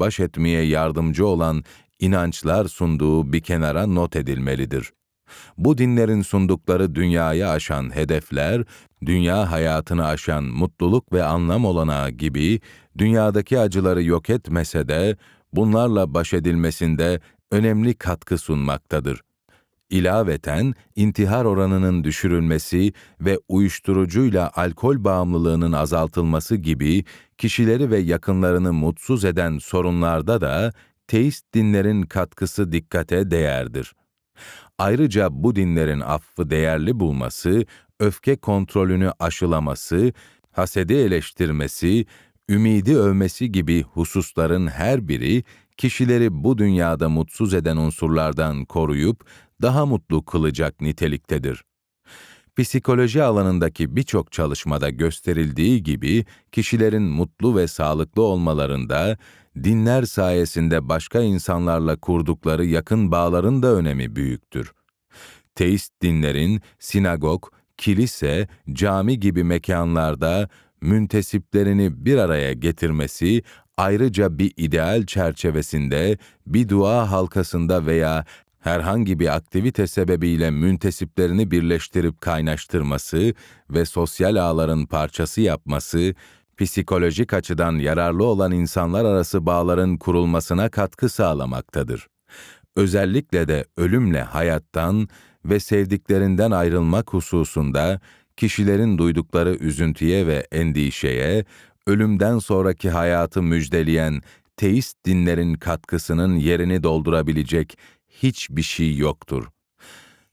baş etmeye yardımcı olan inançlar sunduğu bir kenara not edilmelidir. Bu dinlerin sundukları dünyayı aşan hedefler, dünya hayatını aşan mutluluk ve anlam olanağı gibi dünyadaki acıları yok etmese de bunlarla baş edilmesinde önemli katkı sunmaktadır. İlaveten intihar oranının düşürülmesi ve uyuşturucuyla alkol bağımlılığının azaltılması gibi kişileri ve yakınlarını mutsuz eden sorunlarda da teist dinlerin katkısı dikkate değerdir. Ayrıca bu dinlerin affı değerli bulması, öfke kontrolünü aşılaması, hasedi eleştirmesi, ümidi övmesi gibi hususların her biri kişileri bu dünyada mutsuz eden unsurlardan koruyup daha mutlu kılacak niteliktedir. Psikoloji alanındaki birçok çalışmada gösterildiği gibi kişilerin mutlu ve sağlıklı olmalarında dinler sayesinde başka insanlarla kurdukları yakın bağların da önemi büyüktür. Teist dinlerin sinagog, kilise, cami gibi mekanlarda müntesiplerini bir araya getirmesi ayrıca bir ideal çerçevesinde bir dua halkasında veya herhangi bir aktivite sebebiyle müntesiplerini birleştirip kaynaştırması ve sosyal ağların parçası yapması, psikolojik açıdan yararlı olan insanlar arası bağların kurulmasına katkı sağlamaktadır. Özellikle de ölümle hayattan ve sevdiklerinden ayrılmak hususunda kişilerin duydukları üzüntüye ve endişeye, ölümden sonraki hayatı müjdeleyen teist dinlerin katkısının yerini doldurabilecek hiçbir şey yoktur.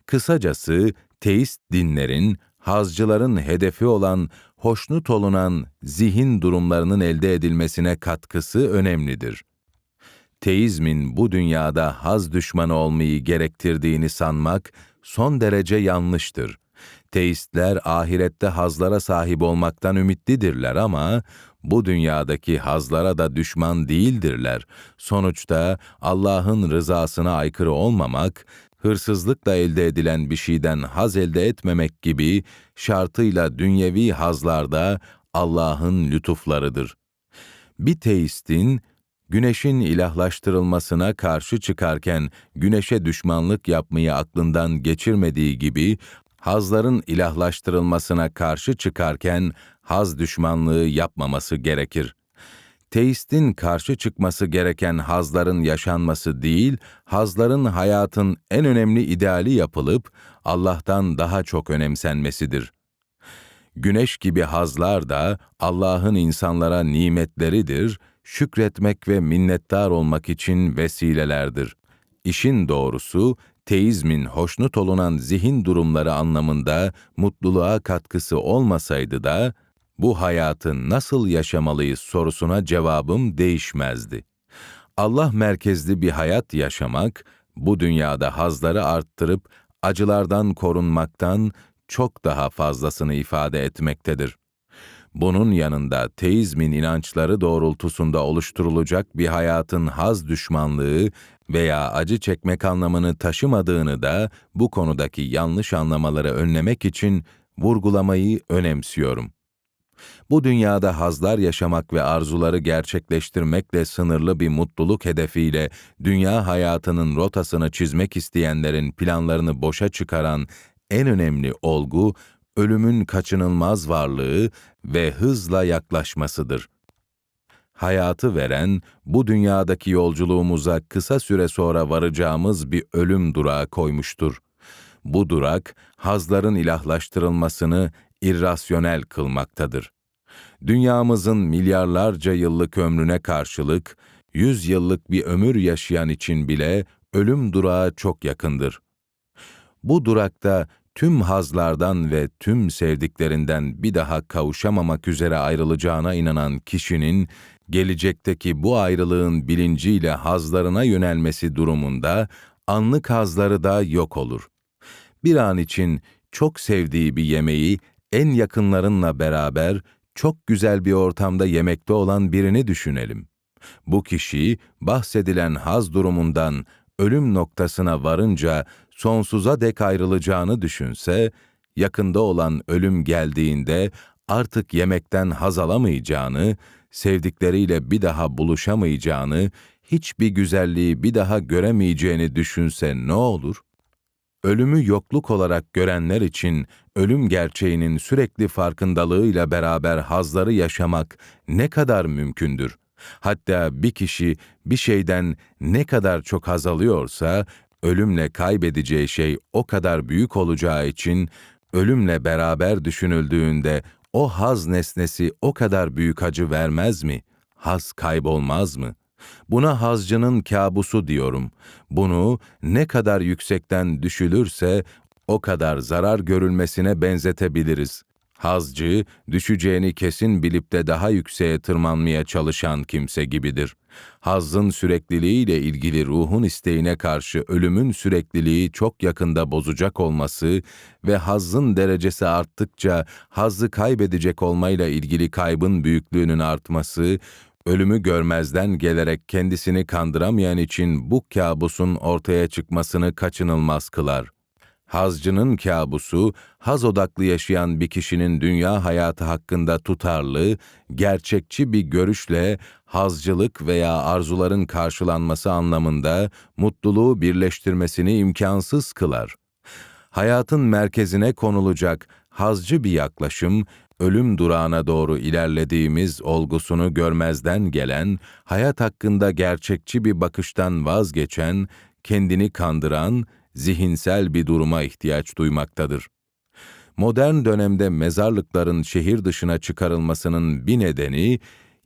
Kısacası teist dinlerin, hazcıların hedefi olan hoşnut olunan zihin durumlarının elde edilmesine katkısı önemlidir. Teizmin bu dünyada haz düşmanı olmayı gerektirdiğini sanmak son derece yanlıştır. Teistler ahirette hazlara sahip olmaktan ümitlidirler ama bu dünyadaki hazlara da düşman değildirler. Sonuçta Allah'ın rızasına aykırı olmamak, hırsızlıkla elde edilen bir şeyden haz elde etmemek gibi şartıyla dünyevi hazlarda Allah'ın lütuflarıdır. Bir teistin güneşin ilahlaştırılmasına karşı çıkarken güneşe düşmanlık yapmayı aklından geçirmediği gibi hazların ilahlaştırılmasına karşı çıkarken haz düşmanlığı yapmaması gerekir. Teistin karşı çıkması gereken hazların yaşanması değil, hazların hayatın en önemli ideali yapılıp Allah'tan daha çok önemsenmesidir. Güneş gibi hazlar da Allah'ın insanlara nimetleridir, şükretmek ve minnettar olmak için vesilelerdir. İşin doğrusu, teizmin hoşnut olunan zihin durumları anlamında mutluluğa katkısı olmasaydı da, bu hayatı nasıl yaşamalıyız sorusuna cevabım değişmezdi. Allah merkezli bir hayat yaşamak, bu dünyada hazları arttırıp acılardan korunmaktan çok daha fazlasını ifade etmektedir. Bunun yanında teizmin inançları doğrultusunda oluşturulacak bir hayatın haz düşmanlığı veya acı çekmek anlamını taşımadığını da bu konudaki yanlış anlamaları önlemek için vurgulamayı önemsiyorum. Bu dünyada hazlar yaşamak ve arzuları gerçekleştirmekle sınırlı bir mutluluk hedefiyle dünya hayatının rotasını çizmek isteyenlerin planlarını boşa çıkaran en önemli olgu ölümün kaçınılmaz varlığı ve hızla yaklaşmasıdır. Hayatı veren, bu dünyadaki yolculuğumuza kısa süre sonra varacağımız bir ölüm durağı koymuştur. Bu durak, hazların ilahlaştırılmasını irrasyonel kılmaktadır. Dünyamızın milyarlarca yıllık ömrüne karşılık, yüz yıllık bir ömür yaşayan için bile ölüm durağı çok yakındır. Bu durakta tüm hazlardan ve tüm sevdiklerinden bir daha kavuşamamak üzere ayrılacağına inanan kişinin, gelecekteki bu ayrılığın bilinciyle hazlarına yönelmesi durumunda, anlık hazları da yok olur. Bir an için çok sevdiği bir yemeği en yakınlarınla beraber çok güzel bir ortamda yemekte olan birini düşünelim. Bu kişi bahsedilen haz durumundan ölüm noktasına varınca sonsuza dek ayrılacağını düşünse, yakında olan ölüm geldiğinde artık yemekten haz alamayacağını, sevdikleriyle bir daha buluşamayacağını, hiçbir güzelliği bir daha göremeyeceğini düşünse ne olur? Ölümü yokluk olarak görenler için ölüm gerçeğinin sürekli farkındalığıyla beraber hazları yaşamak ne kadar mümkündür? Hatta bir kişi bir şeyden ne kadar çok haz alıyorsa, ölümle kaybedeceği şey o kadar büyük olacağı için ölümle beraber düşünüldüğünde o haz nesnesi o kadar büyük acı vermez mi? Haz kaybolmaz mı? Buna hazcının kabusu diyorum. Bunu ne kadar yüksekten düşülürse o kadar zarar görülmesine benzetebiliriz. Hazcı, düşeceğini kesin bilip de daha yükseğe tırmanmaya çalışan kimse gibidir. Hazzın sürekliliğiyle ilgili ruhun isteğine karşı ölümün sürekliliği çok yakında bozacak olması ve hazzın derecesi arttıkça hazzı kaybedecek olmayla ilgili kaybın büyüklüğünün artması, ölümü görmezden gelerek kendisini kandıramayan için bu kabusun ortaya çıkmasını kaçınılmaz kılar.'' Hazcının kabusu, haz odaklı yaşayan bir kişinin dünya hayatı hakkında tutarlı, gerçekçi bir görüşle hazcılık veya arzuların karşılanması anlamında mutluluğu birleştirmesini imkansız kılar. Hayatın merkezine konulacak hazcı bir yaklaşım, ölüm durağına doğru ilerlediğimiz olgusunu görmezden gelen, hayat hakkında gerçekçi bir bakıştan vazgeçen, kendini kandıran, zihinsel bir duruma ihtiyaç duymaktadır. Modern dönemde mezarlıkların şehir dışına çıkarılmasının bir nedeni,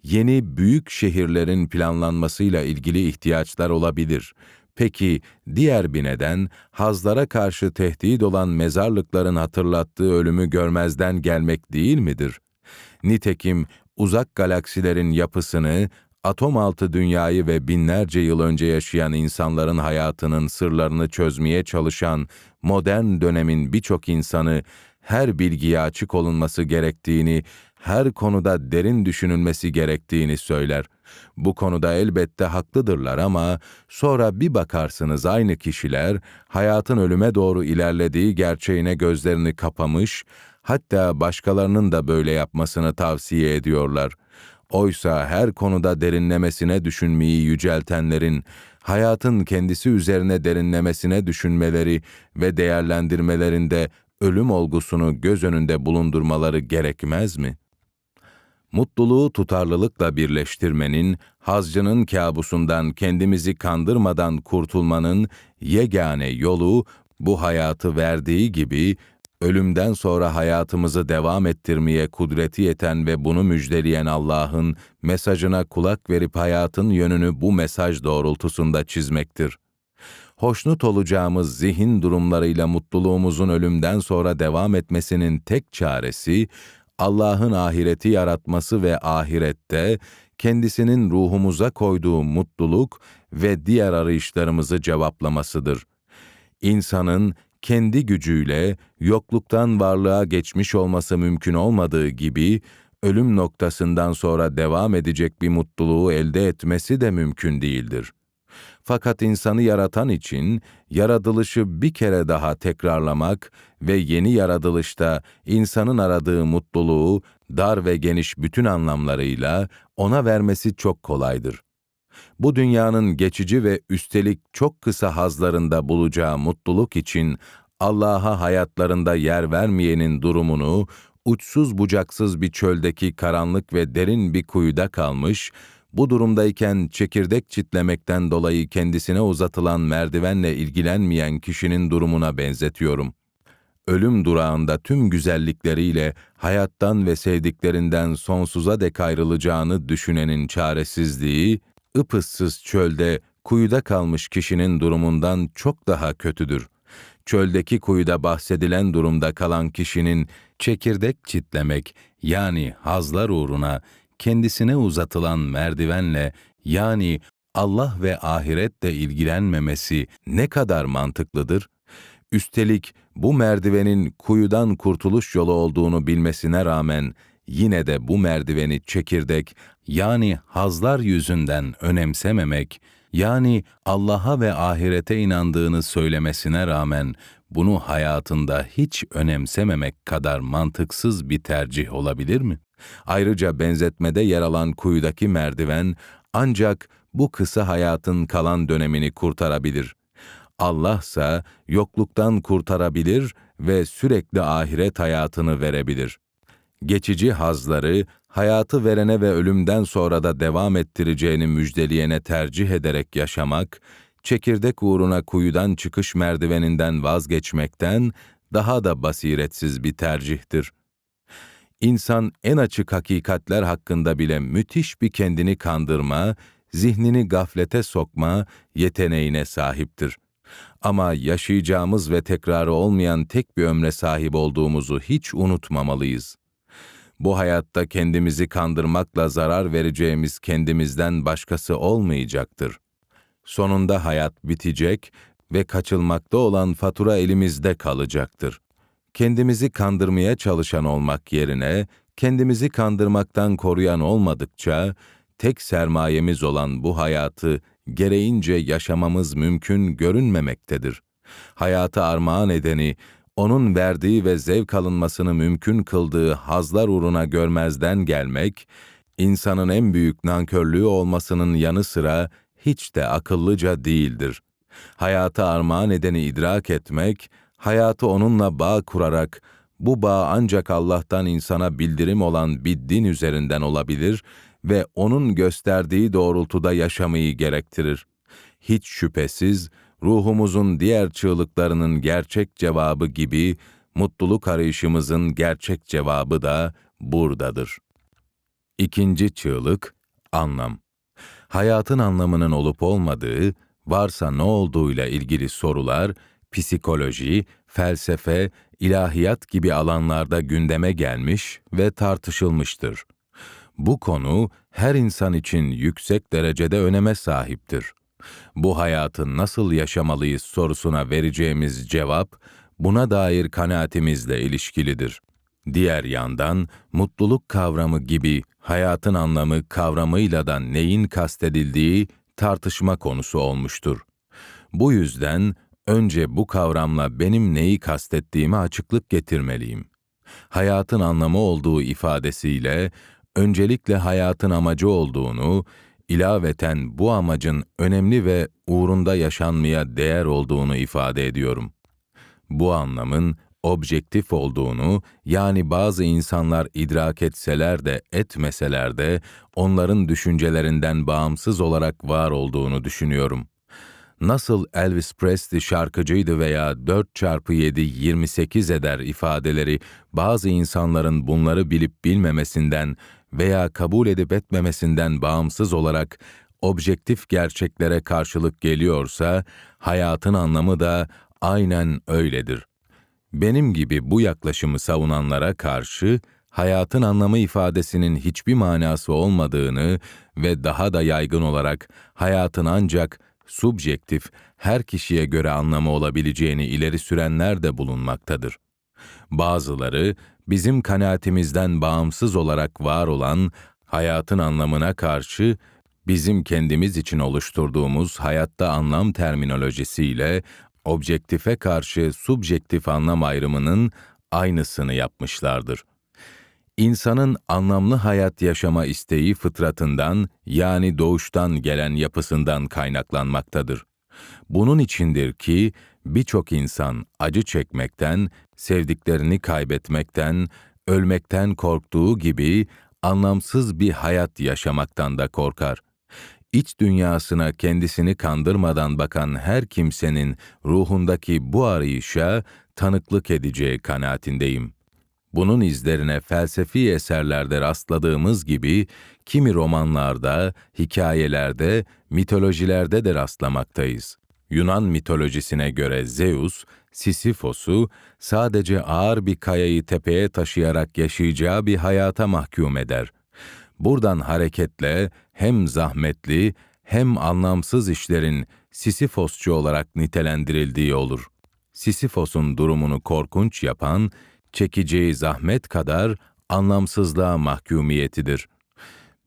yeni büyük şehirlerin planlanmasıyla ilgili ihtiyaçlar olabilir. Peki diğer bir neden, hazlara karşı tehdit olan mezarlıkların hatırlattığı ölümü görmezden gelmek değil midir? Nitekim uzak galaksilerin yapısını, atom altı dünyayı ve binlerce yıl önce yaşayan insanların hayatının sırlarını çözmeye çalışan modern dönemin birçok insanı her bilgiye açık olunması gerektiğini, her konuda derin düşünülmesi gerektiğini söyler. Bu konuda elbette haklıdırlar ama sonra bir bakarsınız aynı kişiler hayatın ölüme doğru ilerlediği gerçeğine gözlerini kapamış, hatta başkalarının da böyle yapmasını tavsiye ediyorlar. Oysa her konuda derinlemesine düşünmeyi yüceltenlerin, hayatın kendisi üzerine derinlemesine düşünmeleri ve değerlendirmelerinde ölüm olgusunu göz önünde bulundurmaları gerekmez mi? Mutluluğu tutarlılıkla birleştirmenin, hazcının kabusundan kendimizi kandırmadan kurtulmanın yegane yolu, bu hayatı verdiği gibi ölümden sonra hayatımızı devam ettirmeye kudreti yeten ve bunu müjdeleyen Allah'ın mesajına kulak verip hayatın yönünü bu mesaj doğrultusunda çizmektir. Hoşnut olacağımız zihin durumlarıyla mutluluğumuzun ölümden sonra devam etmesinin tek çaresi, Allah'ın ahireti yaratması ve ahirette kendisinin ruhumuza koyduğu mutluluk ve diğer arayışlarımızı cevaplamasıdır. İnsanın kendi gücüyle yokluktan varlığa geçmiş olması mümkün olmadığı gibi, ölüm noktasından sonra devam edecek bir mutluluğu elde etmesi de mümkün değildir. Fakat insanı yaratan için yaratılışı bir kere daha tekrarlamak ve yeni yaratılışta insanın aradığı mutluluğu dar ve geniş bütün anlamlarıyla ona vermesi çok kolaydır bu dünyanın geçici ve üstelik çok kısa hazlarında bulacağı mutluluk için Allah'a hayatlarında yer vermeyenin durumunu, uçsuz bucaksız bir çöldeki karanlık ve derin bir kuyuda kalmış, bu durumdayken çekirdek çitlemekten dolayı kendisine uzatılan merdivenle ilgilenmeyen kişinin durumuna benzetiyorum. Ölüm durağında tüm güzellikleriyle hayattan ve sevdiklerinden sonsuza dek ayrılacağını düşünenin çaresizliği, ıpıssız çölde kuyuda kalmış kişinin durumundan çok daha kötüdür. Çöldeki kuyuda bahsedilen durumda kalan kişinin çekirdek çitlemek yani hazlar uğruna kendisine uzatılan merdivenle yani Allah ve ahiretle ilgilenmemesi ne kadar mantıklıdır? Üstelik bu merdivenin kuyudan kurtuluş yolu olduğunu bilmesine rağmen yine de bu merdiveni çekirdek yani hazlar yüzünden önemsememek, yani Allah'a ve ahirete inandığını söylemesine rağmen bunu hayatında hiç önemsememek kadar mantıksız bir tercih olabilir mi? Ayrıca benzetmede yer alan kuyudaki merdiven ancak bu kısa hayatın kalan dönemini kurtarabilir. Allah ise yokluktan kurtarabilir ve sürekli ahiret hayatını verebilir. Geçici hazları hayatı verene ve ölümden sonra da devam ettireceğini müjdeleyene tercih ederek yaşamak, çekirdek uğruna kuyudan çıkış merdiveninden vazgeçmekten daha da basiretsiz bir tercihtir. İnsan en açık hakikatler hakkında bile müthiş bir kendini kandırma, zihnini gaflete sokma yeteneğine sahiptir. Ama yaşayacağımız ve tekrarı olmayan tek bir ömre sahip olduğumuzu hiç unutmamalıyız. Bu hayatta kendimizi kandırmakla zarar vereceğimiz kendimizden başkası olmayacaktır. Sonunda hayat bitecek ve kaçılmakta olan fatura elimizde kalacaktır. Kendimizi kandırmaya çalışan olmak yerine kendimizi kandırmaktan koruyan olmadıkça tek sermayemiz olan bu hayatı gereğince yaşamamız mümkün görünmemektedir. Hayatı armağan edeni, onun verdiği ve zevk alınmasını mümkün kıldığı hazlar uğruna görmezden gelmek, insanın en büyük nankörlüğü olmasının yanı sıra hiç de akıllıca değildir. Hayatı armağan edeni idrak etmek, hayatı onunla bağ kurarak, bu bağ ancak Allah'tan insana bildirim olan bir din üzerinden olabilir ve onun gösterdiği doğrultuda yaşamayı gerektirir. Hiç şüphesiz, ruhumuzun diğer çığlıklarının gerçek cevabı gibi, mutluluk arayışımızın gerçek cevabı da buradadır. İkinci çığlık, anlam. Hayatın anlamının olup olmadığı, varsa ne olduğuyla ilgili sorular, psikoloji, felsefe, ilahiyat gibi alanlarda gündeme gelmiş ve tartışılmıştır. Bu konu her insan için yüksek derecede öneme sahiptir. Bu hayatı nasıl yaşamalıyız sorusuna vereceğimiz cevap buna dair kanaatimizle ilişkilidir. Diğer yandan mutluluk kavramı gibi hayatın anlamı kavramıyla da neyin kastedildiği tartışma konusu olmuştur. Bu yüzden önce bu kavramla benim neyi kastettiğimi açıklık getirmeliyim. Hayatın anlamı olduğu ifadesiyle öncelikle hayatın amacı olduğunu, ilaveten bu amacın önemli ve uğrunda yaşanmaya değer olduğunu ifade ediyorum. Bu anlamın objektif olduğunu, yani bazı insanlar idrak etseler de etmeseler de onların düşüncelerinden bağımsız olarak var olduğunu düşünüyorum. Nasıl Elvis Presley şarkıcıydı veya 4 çarpı 7 28 eder ifadeleri bazı insanların bunları bilip bilmemesinden veya kabul edip etmemesinden bağımsız olarak objektif gerçeklere karşılık geliyorsa, hayatın anlamı da aynen öyledir. Benim gibi bu yaklaşımı savunanlara karşı, hayatın anlamı ifadesinin hiçbir manası olmadığını ve daha da yaygın olarak hayatın ancak subjektif, her kişiye göre anlamı olabileceğini ileri sürenler de bulunmaktadır. Bazıları, bizim kanaatimizden bağımsız olarak var olan hayatın anlamına karşı bizim kendimiz için oluşturduğumuz hayatta anlam terminolojisiyle objektife karşı subjektif anlam ayrımının aynısını yapmışlardır. İnsanın anlamlı hayat yaşama isteği fıtratından yani doğuştan gelen yapısından kaynaklanmaktadır. Bunun içindir ki birçok insan acı çekmekten, sevdiklerini kaybetmekten, ölmekten korktuğu gibi anlamsız bir hayat yaşamaktan da korkar. İç dünyasına kendisini kandırmadan bakan her kimsenin ruhundaki bu arayışa tanıklık edeceği kanaatindeyim. Bunun izlerine felsefi eserlerde rastladığımız gibi kimi romanlarda, hikayelerde, mitolojilerde de rastlamaktayız. Yunan mitolojisine göre Zeus, Sisyphos'u sadece ağır bir kayayı tepeye taşıyarak yaşayacağı bir hayata mahkum eder. Buradan hareketle hem zahmetli hem anlamsız işlerin Sisyphosçu olarak nitelendirildiği olur. Sisyphos'un durumunu korkunç yapan, çekeceği zahmet kadar anlamsızlığa mahkumiyetidir.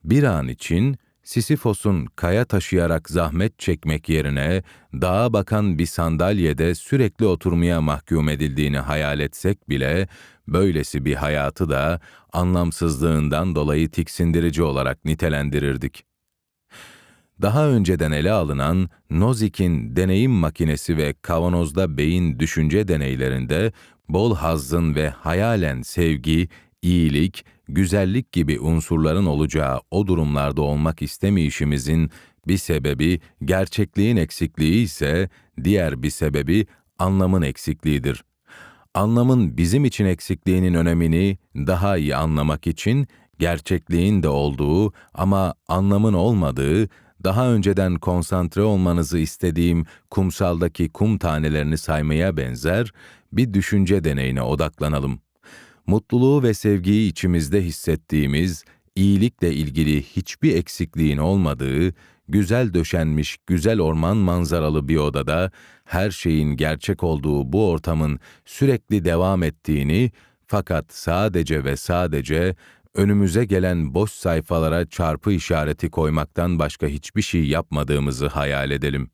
Bir an için Sisyphos'un kaya taşıyarak zahmet çekmek yerine dağa bakan bir sandalyede sürekli oturmaya mahkum edildiğini hayal etsek bile böylesi bir hayatı da anlamsızlığından dolayı tiksindirici olarak nitelendirirdik. Daha önceden ele alınan Nozik'in deneyim makinesi ve kavanozda beyin düşünce deneylerinde bol hazzın ve hayalen sevgi, iyilik, güzellik gibi unsurların olacağı o durumlarda olmak istemeyişimizin bir sebebi gerçekliğin eksikliği ise diğer bir sebebi anlamın eksikliğidir. Anlamın bizim için eksikliğinin önemini daha iyi anlamak için gerçekliğin de olduğu ama anlamın olmadığı, daha önceden konsantre olmanızı istediğim kumsaldaki kum tanelerini saymaya benzer bir düşünce deneyine odaklanalım mutluluğu ve sevgiyi içimizde hissettiğimiz, iyilikle ilgili hiçbir eksikliğin olmadığı, güzel döşenmiş, güzel orman manzaralı bir odada her şeyin gerçek olduğu bu ortamın sürekli devam ettiğini fakat sadece ve sadece önümüze gelen boş sayfalara çarpı işareti koymaktan başka hiçbir şey yapmadığımızı hayal edelim.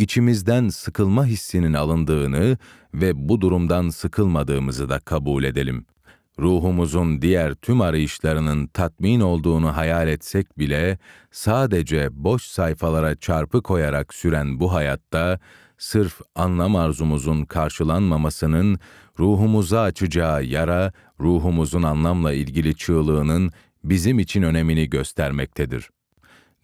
İçimizden sıkılma hissinin alındığını ve bu durumdan sıkılmadığımızı da kabul edelim ruhumuzun diğer tüm arayışlarının tatmin olduğunu hayal etsek bile, sadece boş sayfalara çarpı koyarak süren bu hayatta, sırf anlam arzumuzun karşılanmamasının, ruhumuza açacağı yara, ruhumuzun anlamla ilgili çığlığının bizim için önemini göstermektedir.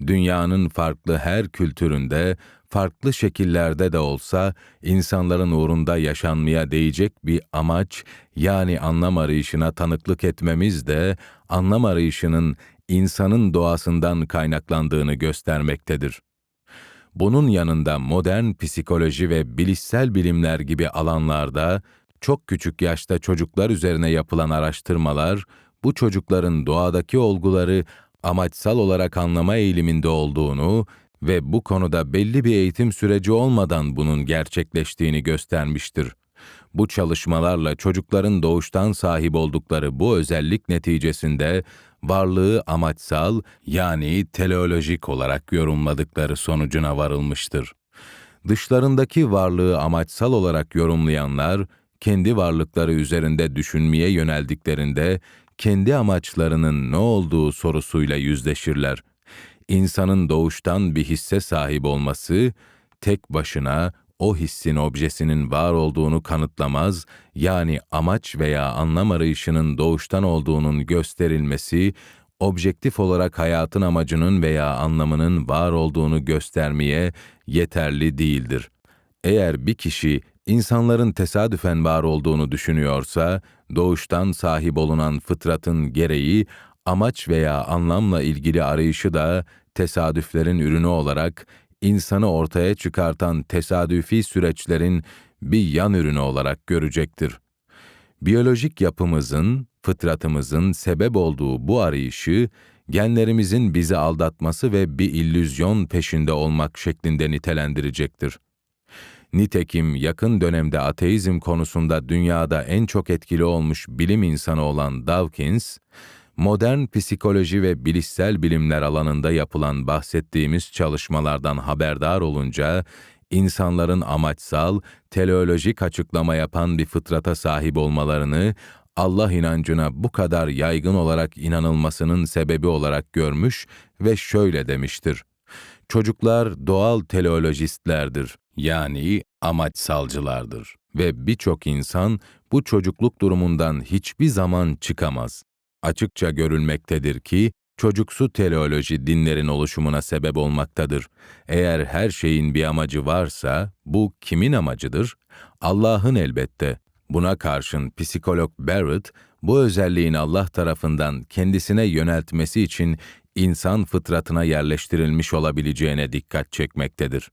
Dünyanın farklı her kültüründe farklı şekillerde de olsa insanların uğrunda yaşanmaya değecek bir amaç yani anlam arayışına tanıklık etmemiz de anlam arayışının insanın doğasından kaynaklandığını göstermektedir. Bunun yanında modern psikoloji ve bilişsel bilimler gibi alanlarda çok küçük yaşta çocuklar üzerine yapılan araştırmalar bu çocukların doğadaki olguları amaçsal olarak anlama eğiliminde olduğunu ve bu konuda belli bir eğitim süreci olmadan bunun gerçekleştiğini göstermiştir. Bu çalışmalarla çocukların doğuştan sahip oldukları bu özellik neticesinde varlığı amaçsal yani teleolojik olarak yorumladıkları sonucuna varılmıştır. Dışlarındaki varlığı amaçsal olarak yorumlayanlar, kendi varlıkları üzerinde düşünmeye yöneldiklerinde kendi amaçlarının ne olduğu sorusuyla yüzleşirler insanın doğuştan bir hisse sahip olması, tek başına o hissin objesinin var olduğunu kanıtlamaz, yani amaç veya anlam arayışının doğuştan olduğunun gösterilmesi, objektif olarak hayatın amacının veya anlamının var olduğunu göstermeye yeterli değildir. Eğer bir kişi insanların tesadüfen var olduğunu düşünüyorsa, doğuştan sahip olunan fıtratın gereği amaç veya anlamla ilgili arayışı da tesadüflerin ürünü olarak insanı ortaya çıkartan tesadüfi süreçlerin bir yan ürünü olarak görecektir. Biyolojik yapımızın, fıtratımızın sebep olduğu bu arayışı, genlerimizin bizi aldatması ve bir illüzyon peşinde olmak şeklinde nitelendirecektir. Nitekim yakın dönemde ateizm konusunda dünyada en çok etkili olmuş bilim insanı olan Dawkins, modern psikoloji ve bilişsel bilimler alanında yapılan bahsettiğimiz çalışmalardan haberdar olunca, insanların amaçsal, teleolojik açıklama yapan bir fıtrata sahip olmalarını, Allah inancına bu kadar yaygın olarak inanılmasının sebebi olarak görmüş ve şöyle demiştir. Çocuklar doğal teleolojistlerdir, yani amaçsalcılardır ve birçok insan bu çocukluk durumundan hiçbir zaman çıkamaz açıkça görülmektedir ki, çocuksu teleoloji dinlerin oluşumuna sebep olmaktadır. Eğer her şeyin bir amacı varsa, bu kimin amacıdır? Allah'ın elbette. Buna karşın psikolog Barrett, bu özelliğin Allah tarafından kendisine yöneltmesi için insan fıtratına yerleştirilmiş olabileceğine dikkat çekmektedir.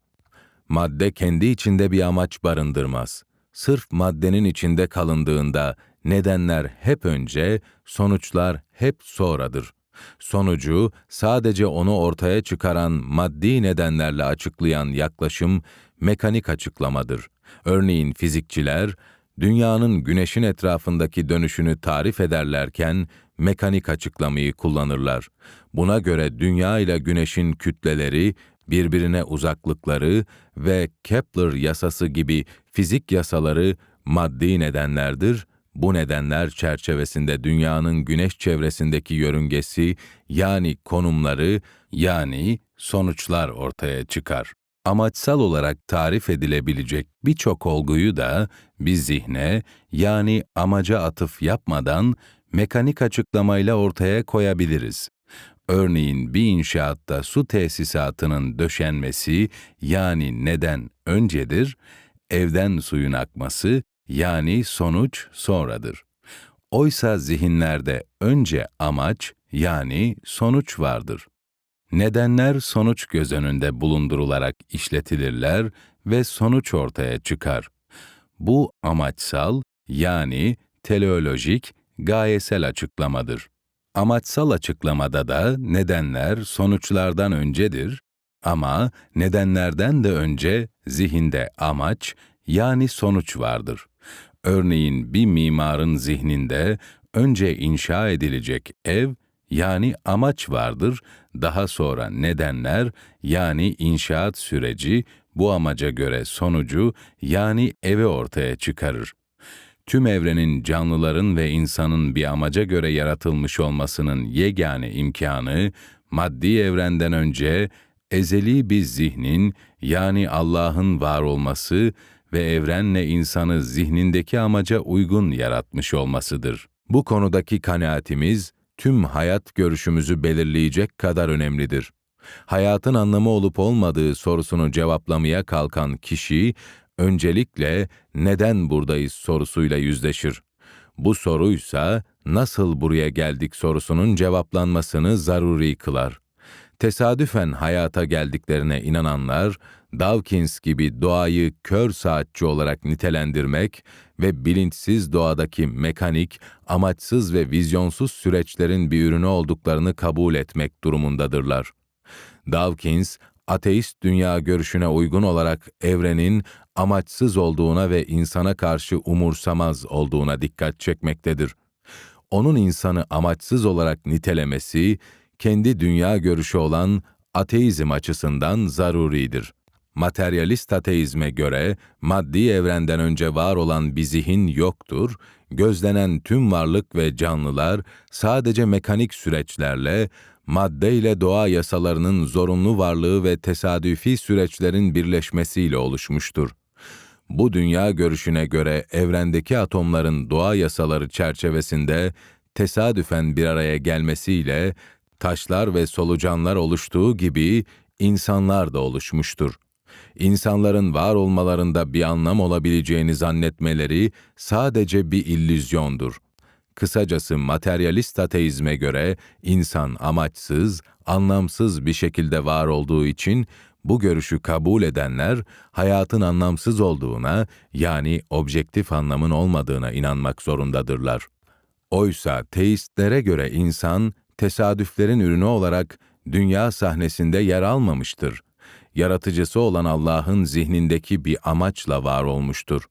Madde kendi içinde bir amaç barındırmaz. Sırf maddenin içinde kalındığında Nedenler hep önce, sonuçlar hep sonradır. Sonucu sadece onu ortaya çıkaran maddi nedenlerle açıklayan yaklaşım mekanik açıklamadır. Örneğin fizikçiler dünyanın güneşin etrafındaki dönüşünü tarif ederlerken mekanik açıklamayı kullanırlar. Buna göre dünya ile güneşin kütleleri, birbirine uzaklıkları ve Kepler yasası gibi fizik yasaları maddi nedenlerdir. Bu nedenler çerçevesinde dünyanın güneş çevresindeki yörüngesi yani konumları yani sonuçlar ortaya çıkar. Amaçsal olarak tarif edilebilecek birçok olguyu da bir zihne yani amaca atıf yapmadan mekanik açıklamayla ortaya koyabiliriz. Örneğin bir inşaatta su tesisatının döşenmesi yani neden öncedir, evden suyun akması yani sonuç sonradır. Oysa zihinlerde önce amaç yani sonuç vardır. Nedenler sonuç göz önünde bulundurularak işletilirler ve sonuç ortaya çıkar. Bu amaçsal yani teleolojik, gayesel açıklamadır. Amaçsal açıklamada da nedenler sonuçlardan öncedir ama nedenlerden de önce zihinde amaç yani sonuç vardır. Örneğin bir mimarın zihninde önce inşa edilecek ev yani amaç vardır, daha sonra nedenler yani inşaat süreci bu amaca göre sonucu yani evi ortaya çıkarır. Tüm evrenin canlıların ve insanın bir amaca göre yaratılmış olmasının yegane imkanı, maddi evrenden önce ezeli bir zihnin yani Allah'ın var olması ve evrenle insanı zihnindeki amaca uygun yaratmış olmasıdır. Bu konudaki kanaatimiz, tüm hayat görüşümüzü belirleyecek kadar önemlidir. Hayatın anlamı olup olmadığı sorusunu cevaplamaya kalkan kişi, öncelikle neden buradayız sorusuyla yüzleşir. Bu soruysa nasıl buraya geldik sorusunun cevaplanmasını zaruri kılar. Tesadüfen hayata geldiklerine inananlar, Dawkins gibi doğayı kör saatçi olarak nitelendirmek ve bilinçsiz doğadaki mekanik, amaçsız ve vizyonsuz süreçlerin bir ürünü olduklarını kabul etmek durumundadırlar. Dawkins, ateist dünya görüşüne uygun olarak evrenin amaçsız olduğuna ve insana karşı umursamaz olduğuna dikkat çekmektedir. Onun insanı amaçsız olarak nitelemesi, kendi dünya görüşü olan ateizm açısından zaruridir. Materyalist ateizme göre maddi evrenden önce var olan bir zihin yoktur, gözlenen tüm varlık ve canlılar sadece mekanik süreçlerle, madde ile doğa yasalarının zorunlu varlığı ve tesadüfi süreçlerin birleşmesiyle oluşmuştur. Bu dünya görüşüne göre evrendeki atomların doğa yasaları çerçevesinde tesadüfen bir araya gelmesiyle taşlar ve solucanlar oluştuğu gibi insanlar da oluşmuştur. İnsanların var olmalarında bir anlam olabileceğini zannetmeleri sadece bir illüzyondur. Kısacası materyalist ateizme göre insan amaçsız, anlamsız bir şekilde var olduğu için bu görüşü kabul edenler hayatın anlamsız olduğuna yani objektif anlamın olmadığına inanmak zorundadırlar. Oysa teistlere göre insan tesadüflerin ürünü olarak dünya sahnesinde yer almamıştır. Yaratıcısı olan Allah'ın zihnindeki bir amaçla var olmuştur.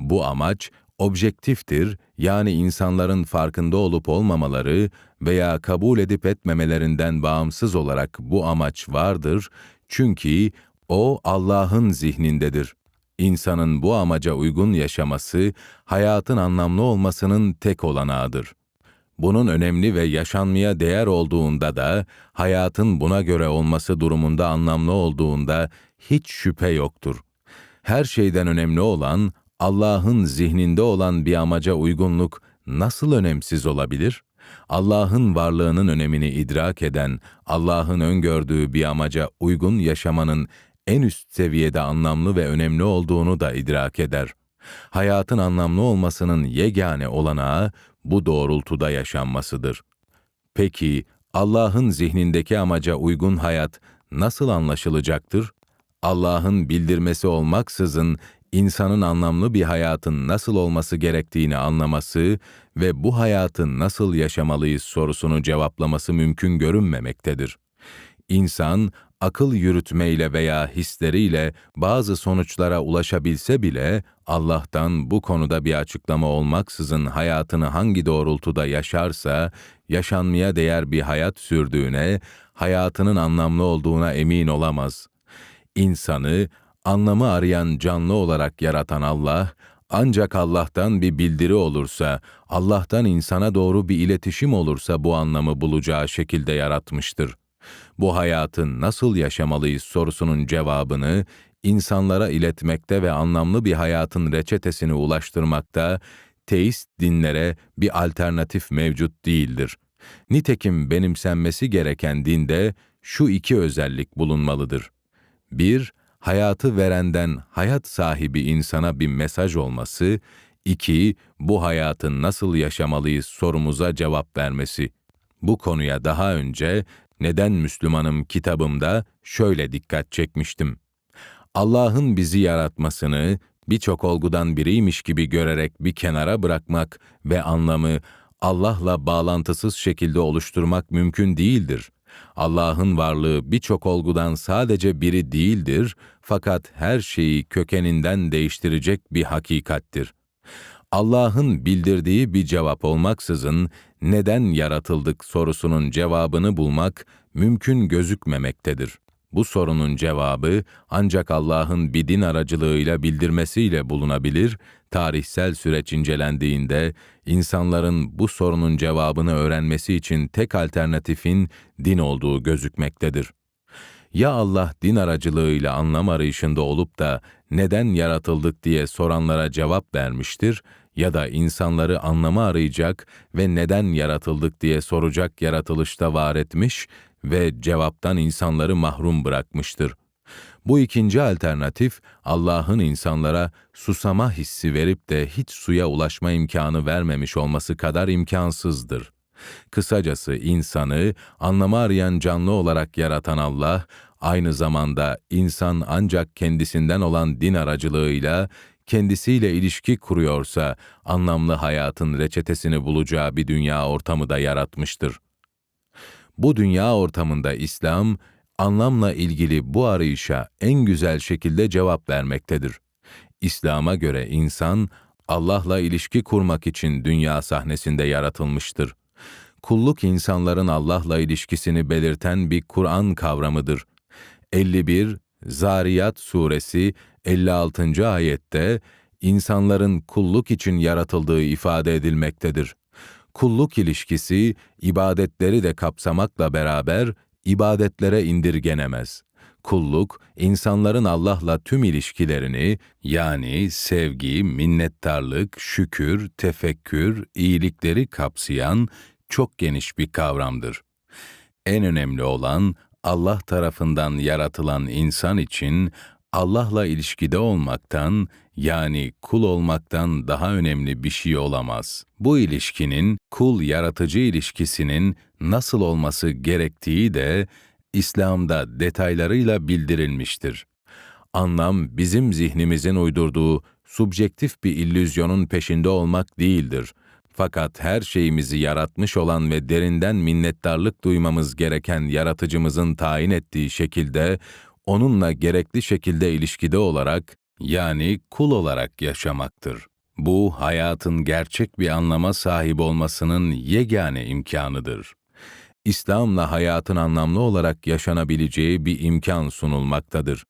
Bu amaç objektiftir, yani insanların farkında olup olmamaları veya kabul edip etmemelerinden bağımsız olarak bu amaç vardır, çünkü o Allah'ın zihnindedir. İnsanın bu amaca uygun yaşaması, hayatın anlamlı olmasının tek olanağıdır. Bunun önemli ve yaşanmaya değer olduğunda da, hayatın buna göre olması durumunda anlamlı olduğunda hiç şüphe yoktur. Her şeyden önemli olan, Allah'ın zihninde olan bir amaca uygunluk nasıl önemsiz olabilir? Allah'ın varlığının önemini idrak eden, Allah'ın öngördüğü bir amaca uygun yaşamanın en üst seviyede anlamlı ve önemli olduğunu da idrak eder. Hayatın anlamlı olmasının yegane olanağı bu doğrultuda yaşanmasıdır. Peki Allah'ın zihnindeki amaca uygun hayat nasıl anlaşılacaktır? Allah'ın bildirmesi olmaksızın insanın anlamlı bir hayatın nasıl olması gerektiğini anlaması ve bu hayatı nasıl yaşamalıyız sorusunu cevaplaması mümkün görünmemektedir. İnsan akıl yürütmeyle veya hisleriyle bazı sonuçlara ulaşabilse bile Allah'tan bu konuda bir açıklama olmaksızın hayatını hangi doğrultuda yaşarsa, yaşanmaya değer bir hayat sürdüğüne, hayatının anlamlı olduğuna emin olamaz. İnsanı anlamı arayan canlı olarak yaratan Allah, ancak Allah'tan bir bildiri olursa, Allah'tan insana doğru bir iletişim olursa bu anlamı bulacağı şekilde yaratmıştır. Bu hayatın nasıl yaşamalıyız sorusunun cevabını insanlara iletmekte ve anlamlı bir hayatın reçetesini ulaştırmakta teist dinlere bir alternatif mevcut değildir. Nitekim benimsenmesi gereken dinde şu iki özellik bulunmalıdır. 1- hayatı verenden hayat sahibi insana bir mesaj olması, iki, bu hayatın nasıl yaşamalıyız sorumuza cevap vermesi. Bu konuya daha önce Neden Müslümanım kitabımda şöyle dikkat çekmiştim. Allah'ın bizi yaratmasını birçok olgudan biriymiş gibi görerek bir kenara bırakmak ve anlamı Allah'la bağlantısız şekilde oluşturmak mümkün değildir. Allah'ın varlığı birçok olgudan sadece biri değildir fakat her şeyi kökeninden değiştirecek bir hakikattir. Allah'ın bildirdiği bir cevap olmaksızın neden yaratıldık sorusunun cevabını bulmak mümkün gözükmemektedir. Bu sorunun cevabı ancak Allah'ın bir din aracılığıyla bildirmesiyle bulunabilir, tarihsel süreç incelendiğinde insanların bu sorunun cevabını öğrenmesi için tek alternatifin din olduğu gözükmektedir. Ya Allah din aracılığıyla anlam arayışında olup da neden yaratıldık diye soranlara cevap vermiştir ya da insanları anlamı arayacak ve neden yaratıldık diye soracak yaratılışta var etmiş ve cevaptan insanları mahrum bırakmıştır. Bu ikinci alternatif, Allah'ın insanlara susama hissi verip de hiç suya ulaşma imkanı vermemiş olması kadar imkansızdır. Kısacası insanı anlamı arayan canlı olarak yaratan Allah, aynı zamanda insan ancak kendisinden olan din aracılığıyla kendisiyle ilişki kuruyorsa anlamlı hayatın reçetesini bulacağı bir dünya ortamı da yaratmıştır. Bu dünya ortamında İslam, anlamla ilgili bu arayışa en güzel şekilde cevap vermektedir. İslam'a göre insan, Allah'la ilişki kurmak için dünya sahnesinde yaratılmıştır. Kulluk insanların Allah'la ilişkisini belirten bir Kur'an kavramıdır. 51 Zariyat suresi 56. ayette insanların kulluk için yaratıldığı ifade edilmektedir. Kulluk ilişkisi ibadetleri de kapsamakla beraber ibadetlere indirgenemez. Kulluk, insanların Allah'la tüm ilişkilerini yani sevgi, minnettarlık, şükür, tefekkür, iyilikleri kapsayan çok geniş bir kavramdır. En önemli olan Allah tarafından yaratılan insan için Allah'la ilişkide olmaktan yani kul olmaktan daha önemli bir şey olamaz. Bu ilişkinin kul yaratıcı ilişkisinin nasıl olması gerektiği de İslam'da detaylarıyla bildirilmiştir. Anlam bizim zihnimizin uydurduğu subjektif bir illüzyonun peşinde olmak değildir. Fakat her şeyimizi yaratmış olan ve derinden minnettarlık duymamız gereken yaratıcımızın tayin ettiği şekilde onunla gerekli şekilde ilişkide olarak yani kul olarak yaşamaktır. Bu hayatın gerçek bir anlama sahip olmasının yegane imkanıdır. İslam'la hayatın anlamlı olarak yaşanabileceği bir imkan sunulmaktadır.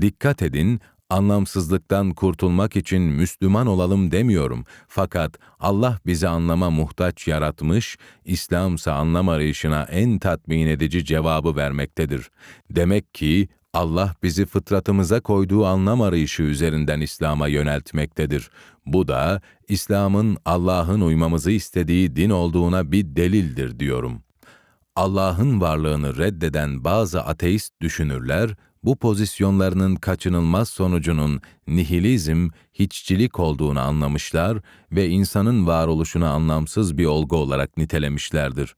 Dikkat edin, anlamsızlıktan kurtulmak için Müslüman olalım demiyorum. Fakat Allah bizi anlama muhtaç yaratmış, İslamsa anlam arayışına en tatmin edici cevabı vermektedir. Demek ki Allah bizi fıtratımıza koyduğu anlam arayışı üzerinden İslam'a yöneltmektedir. Bu da İslam'ın Allah'ın uymamızı istediği din olduğuna bir delildir diyorum. Allah'ın varlığını reddeden bazı ateist düşünürler, bu pozisyonlarının kaçınılmaz sonucunun nihilizm, hiççilik olduğunu anlamışlar ve insanın varoluşunu anlamsız bir olgu olarak nitelemişlerdir.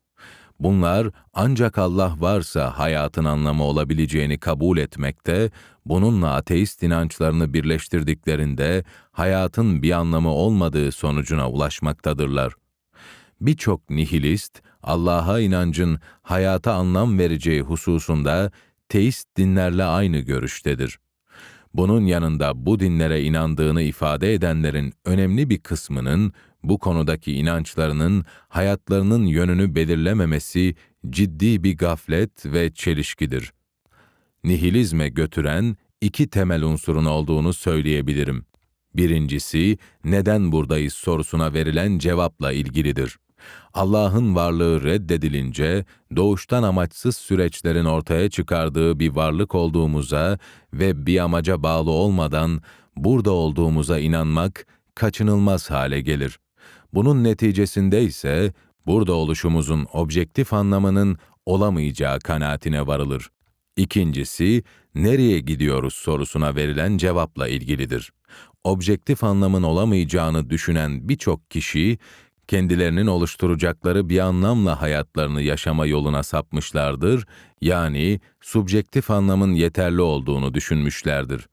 Bunlar ancak Allah varsa hayatın anlamı olabileceğini kabul etmekte, bununla ateist inançlarını birleştirdiklerinde hayatın bir anlamı olmadığı sonucuna ulaşmaktadırlar. Birçok nihilist, Allah'a inancın hayata anlam vereceği hususunda teist dinlerle aynı görüştedir. Bunun yanında bu dinlere inandığını ifade edenlerin önemli bir kısmının bu konudaki inançlarının hayatlarının yönünü belirlememesi ciddi bir gaflet ve çelişkidir. Nihilizme götüren iki temel unsurun olduğunu söyleyebilirim. Birincisi, neden buradayız sorusuna verilen cevapla ilgilidir. Allah'ın varlığı reddedilince, doğuştan amaçsız süreçlerin ortaya çıkardığı bir varlık olduğumuza ve bir amaca bağlı olmadan burada olduğumuza inanmak kaçınılmaz hale gelir. Bunun neticesinde ise burada oluşumuzun objektif anlamının olamayacağı kanaatine varılır. İkincisi, nereye gidiyoruz sorusuna verilen cevapla ilgilidir. Objektif anlamın olamayacağını düşünen birçok kişi, kendilerinin oluşturacakları bir anlamla hayatlarını yaşama yoluna sapmışlardır, yani subjektif anlamın yeterli olduğunu düşünmüşlerdir.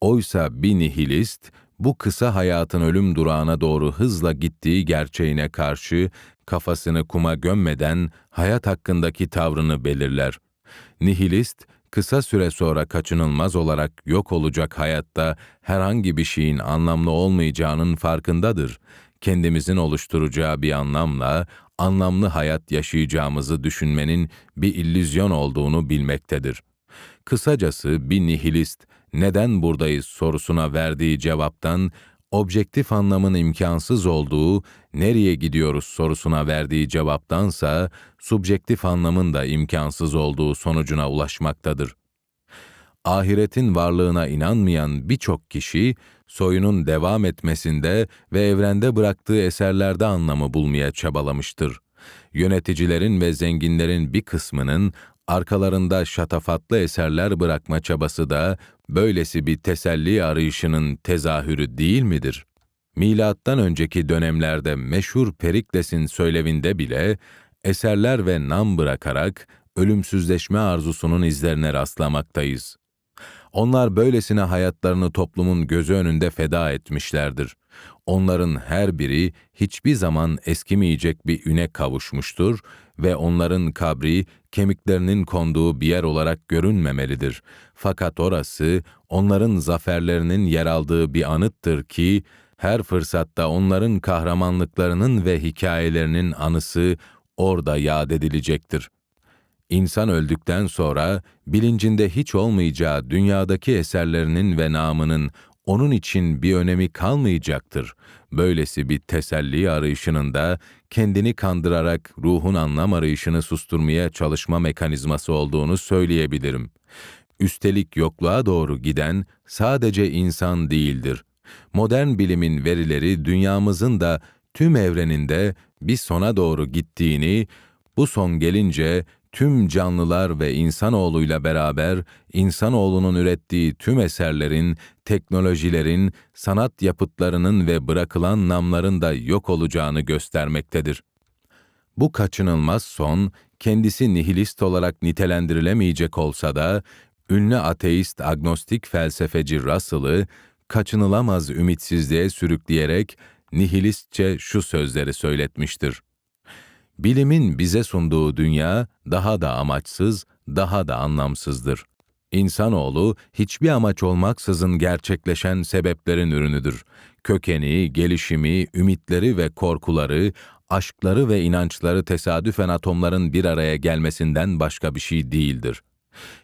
Oysa bir nihilist, bu kısa hayatın ölüm durağına doğru hızla gittiği gerçeğine karşı kafasını kuma gömmeden hayat hakkındaki tavrını belirler. Nihilist, kısa süre sonra kaçınılmaz olarak yok olacak hayatta herhangi bir şeyin anlamlı olmayacağının farkındadır. Kendimizin oluşturacağı bir anlamla anlamlı hayat yaşayacağımızı düşünmenin bir illüzyon olduğunu bilmektedir. Kısacası bir nihilist neden buradayız sorusuna verdiği cevaptan objektif anlamın imkansız olduğu, nereye gidiyoruz sorusuna verdiği cevaptansa subjektif anlamın da imkansız olduğu sonucuna ulaşmaktadır. Ahiretin varlığına inanmayan birçok kişi soyunun devam etmesinde ve evrende bıraktığı eserlerde anlamı bulmaya çabalamıştır. Yöneticilerin ve zenginlerin bir kısmının arkalarında şatafatlı eserler bırakma çabası da böylesi bir teselli arayışının tezahürü değil midir? Milattan önceki dönemlerde meşhur Perikles'in söylevinde bile eserler ve nam bırakarak ölümsüzleşme arzusunun izlerine rastlamaktayız. Onlar böylesine hayatlarını toplumun gözü önünde feda etmişlerdir. Onların her biri hiçbir zaman eskimeyecek bir üne kavuşmuştur ve onların kabri kemiklerinin konduğu bir yer olarak görünmemelidir. Fakat orası onların zaferlerinin yer aldığı bir anıttır ki her fırsatta onların kahramanlıklarının ve hikayelerinin anısı orada yad edilecektir. İnsan öldükten sonra bilincinde hiç olmayacağı dünyadaki eserlerinin ve namının onun için bir önemi kalmayacaktır. Böylesi bir teselli arayışının da kendini kandırarak ruhun anlam arayışını susturmaya çalışma mekanizması olduğunu söyleyebilirim. Üstelik yokluğa doğru giden sadece insan değildir. Modern bilimin verileri dünyamızın da tüm evreninde bir sona doğru gittiğini, bu son gelince tüm canlılar ve insanoğluyla beraber insanoğlunun ürettiği tüm eserlerin, teknolojilerin, sanat yapıtlarının ve bırakılan namların da yok olacağını göstermektedir. Bu kaçınılmaz son, kendisi nihilist olarak nitelendirilemeyecek olsa da, ünlü ateist agnostik felsefeci Russell'ı kaçınılamaz ümitsizliğe sürükleyerek nihilistçe şu sözleri söyletmiştir. Bilimin bize sunduğu dünya daha da amaçsız, daha da anlamsızdır. İnsanoğlu hiçbir amaç olmaksızın gerçekleşen sebeplerin ürünüdür. Kökeni, gelişimi, ümitleri ve korkuları, aşkları ve inançları tesadüfen atomların bir araya gelmesinden başka bir şey değildir.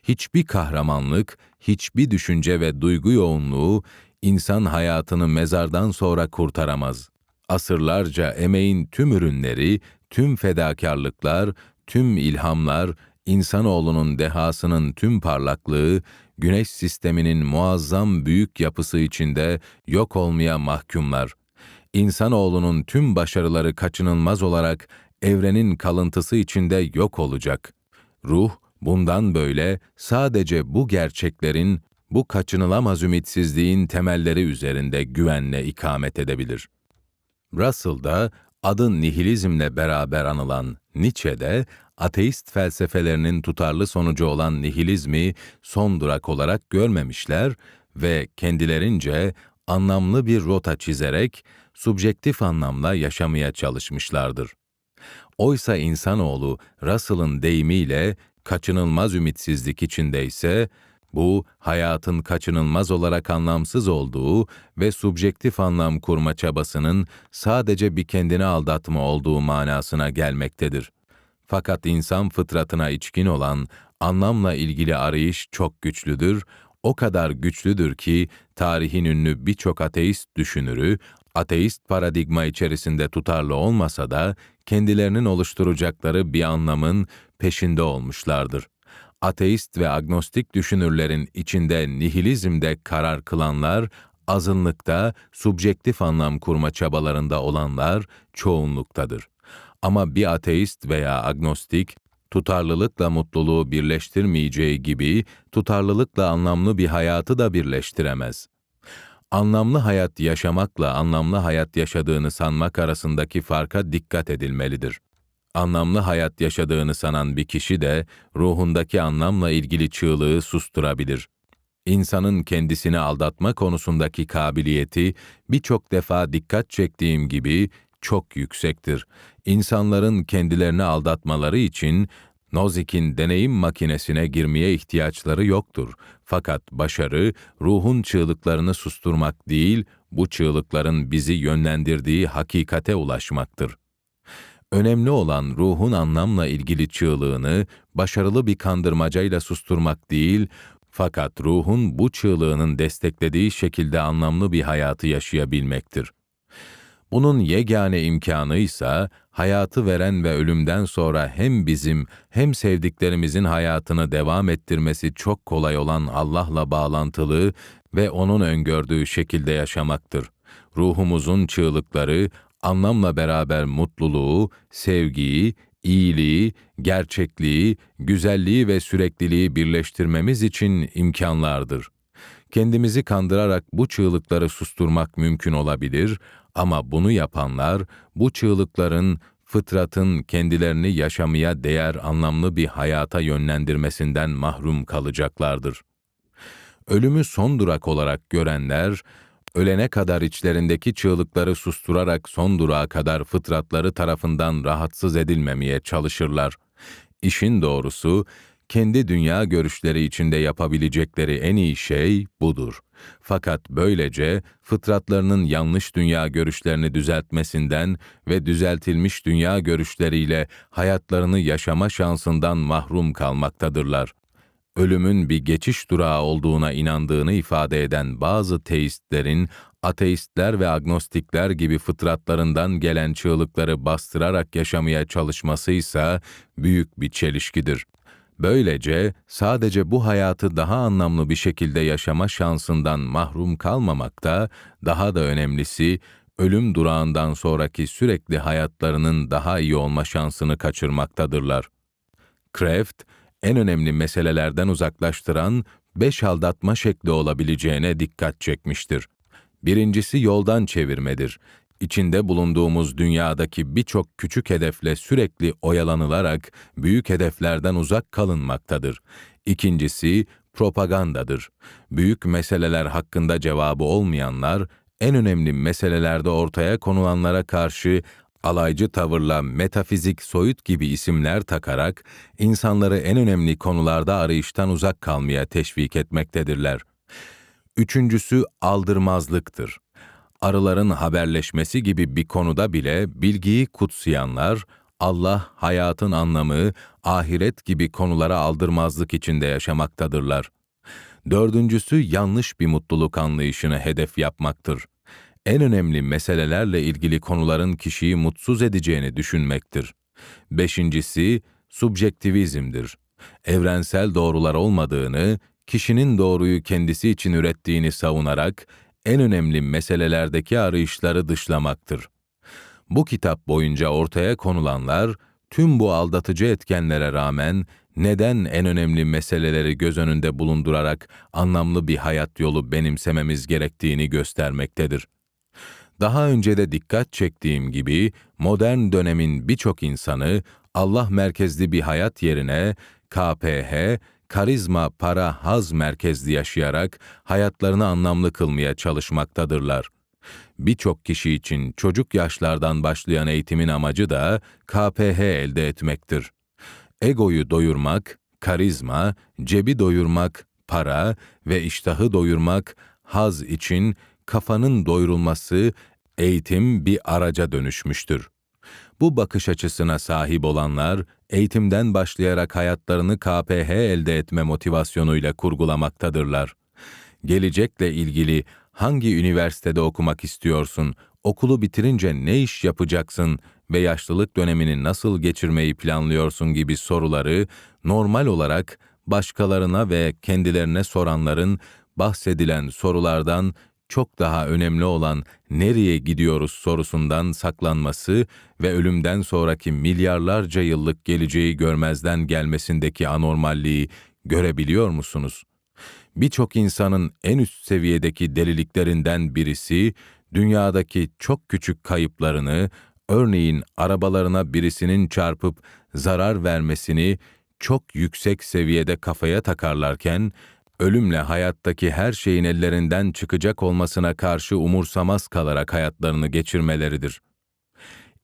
Hiçbir kahramanlık, hiçbir düşünce ve duygu yoğunluğu insan hayatını mezardan sonra kurtaramaz. Asırlarca emeğin tüm ürünleri, tüm fedakarlıklar, tüm ilhamlar, insanoğlunun dehasının tüm parlaklığı, güneş sisteminin muazzam büyük yapısı içinde yok olmaya mahkumlar. İnsanoğlunun tüm başarıları kaçınılmaz olarak evrenin kalıntısı içinde yok olacak. Ruh, bundan böyle sadece bu gerçeklerin, bu kaçınılamaz ümitsizliğin temelleri üzerinde güvenle ikamet edebilir. Russell da adı nihilizmle beraber anılan Nietzsche'de ateist felsefelerinin tutarlı sonucu olan nihilizmi son durak olarak görmemişler ve kendilerince anlamlı bir rota çizerek subjektif anlamla yaşamaya çalışmışlardır. Oysa insanoğlu Russell'ın deyimiyle kaçınılmaz ümitsizlik içindeyse, bu hayatın kaçınılmaz olarak anlamsız olduğu ve subjektif anlam kurma çabasının sadece bir kendini aldatma olduğu manasına gelmektedir. Fakat insan fıtratına içkin olan anlamla ilgili arayış çok güçlüdür, o kadar güçlüdür ki tarihin ünlü birçok ateist düşünürü ateist paradigma içerisinde tutarlı olmasa da kendilerinin oluşturacakları bir anlamın peşinde olmuşlardır. Ateist ve agnostik düşünürlerin içinde nihilizmde karar kılanlar, azınlıkta subjektif anlam kurma çabalarında olanlar çoğunluktadır. Ama bir ateist veya agnostik, tutarlılıkla mutluluğu birleştirmeyeceği gibi, tutarlılıkla anlamlı bir hayatı da birleştiremez. Anlamlı hayat yaşamakla anlamlı hayat yaşadığını sanmak arasındaki farka dikkat edilmelidir. Anlamlı hayat yaşadığını sanan bir kişi de ruhundaki anlamla ilgili çığlığı susturabilir. İnsanın kendisini aldatma konusundaki kabiliyeti birçok defa dikkat çektiğim gibi çok yüksektir. İnsanların kendilerini aldatmaları için Nozik'in deneyim makinesine girmeye ihtiyaçları yoktur. Fakat başarı, ruhun çığlıklarını susturmak değil, bu çığlıkların bizi yönlendirdiği hakikate ulaşmaktır. Önemli olan ruhun anlamla ilgili çığlığını başarılı bir kandırmacayla susturmak değil, fakat ruhun bu çığlığının desteklediği şekilde anlamlı bir hayatı yaşayabilmektir. Bunun yegane imkanı ise hayatı veren ve ölümden sonra hem bizim hem sevdiklerimizin hayatını devam ettirmesi çok kolay olan Allah'la bağlantılı ve onun öngördüğü şekilde yaşamaktır. Ruhumuzun çığlıkları anlamla beraber mutluluğu, sevgiyi, iyiliği, gerçekliği, güzelliği ve sürekliliği birleştirmemiz için imkanlardır. Kendimizi kandırarak bu çığlıkları susturmak mümkün olabilir ama bunu yapanlar bu çığlıkların fıtratın kendilerini yaşamaya değer anlamlı bir hayata yönlendirmesinden mahrum kalacaklardır. Ölümü son durak olarak görenler, ölene kadar içlerindeki çığlıkları susturarak son durağa kadar fıtratları tarafından rahatsız edilmemeye çalışırlar. İşin doğrusu, kendi dünya görüşleri içinde yapabilecekleri en iyi şey budur. Fakat böylece fıtratlarının yanlış dünya görüşlerini düzeltmesinden ve düzeltilmiş dünya görüşleriyle hayatlarını yaşama şansından mahrum kalmaktadırlar. Ölümün bir geçiş durağı olduğuna inandığını ifade eden bazı teistlerin ateistler ve agnostikler gibi fıtratlarından gelen çığlıkları bastırarak yaşamaya çalışması ise büyük bir çelişkidir. Böylece sadece bu hayatı daha anlamlı bir şekilde yaşama şansından mahrum kalmamakta, daha da önemlisi ölüm durağından sonraki sürekli hayatlarının daha iyi olma şansını kaçırmaktadırlar. Kraft, en önemli meselelerden uzaklaştıran beş aldatma şekli olabileceğine dikkat çekmiştir. Birincisi yoldan çevirmedir içinde bulunduğumuz dünyadaki birçok küçük hedefle sürekli oyalanılarak büyük hedeflerden uzak kalınmaktadır. İkincisi, propagandadır. Büyük meseleler hakkında cevabı olmayanlar, en önemli meselelerde ortaya konulanlara karşı alaycı tavırla metafizik soyut gibi isimler takarak insanları en önemli konularda arayıştan uzak kalmaya teşvik etmektedirler. Üçüncüsü aldırmazlıktır arıların haberleşmesi gibi bir konuda bile bilgiyi kutsayanlar, Allah, hayatın anlamı, ahiret gibi konulara aldırmazlık içinde yaşamaktadırlar. Dördüncüsü yanlış bir mutluluk anlayışını hedef yapmaktır. En önemli meselelerle ilgili konuların kişiyi mutsuz edeceğini düşünmektir. Beşincisi, subjektivizmdir. Evrensel doğrular olmadığını, kişinin doğruyu kendisi için ürettiğini savunarak en önemli meselelerdeki arayışları dışlamaktır. Bu kitap boyunca ortaya konulanlar, tüm bu aldatıcı etkenlere rağmen neden en önemli meseleleri göz önünde bulundurarak anlamlı bir hayat yolu benimsememiz gerektiğini göstermektedir. Daha önce de dikkat çektiğim gibi modern dönemin birçok insanı Allah merkezli bir hayat yerine KPH karizma, para, haz merkezli yaşayarak hayatlarını anlamlı kılmaya çalışmaktadırlar. Birçok kişi için çocuk yaşlardan başlayan eğitimin amacı da KPH elde etmektir. Egoyu doyurmak, Karizma, cebi doyurmak, para ve iştahı doyurmak, haz için kafanın doyurulması, eğitim bir araca dönüşmüştür. Bu bakış açısına sahip olanlar, eğitimden başlayarak hayatlarını KPH elde etme motivasyonuyla kurgulamaktadırlar. Gelecekle ilgili hangi üniversitede okumak istiyorsun, okulu bitirince ne iş yapacaksın ve yaşlılık dönemini nasıl geçirmeyi planlıyorsun gibi soruları normal olarak başkalarına ve kendilerine soranların bahsedilen sorulardan çok daha önemli olan nereye gidiyoruz sorusundan saklanması ve ölümden sonraki milyarlarca yıllık geleceği görmezden gelmesindeki anormalliği görebiliyor musunuz? Birçok insanın en üst seviyedeki deliliklerinden birisi, dünyadaki çok küçük kayıplarını, örneğin arabalarına birisinin çarpıp zarar vermesini çok yüksek seviyede kafaya takarlarken, ölümle hayattaki her şeyin ellerinden çıkacak olmasına karşı umursamaz kalarak hayatlarını geçirmeleridir.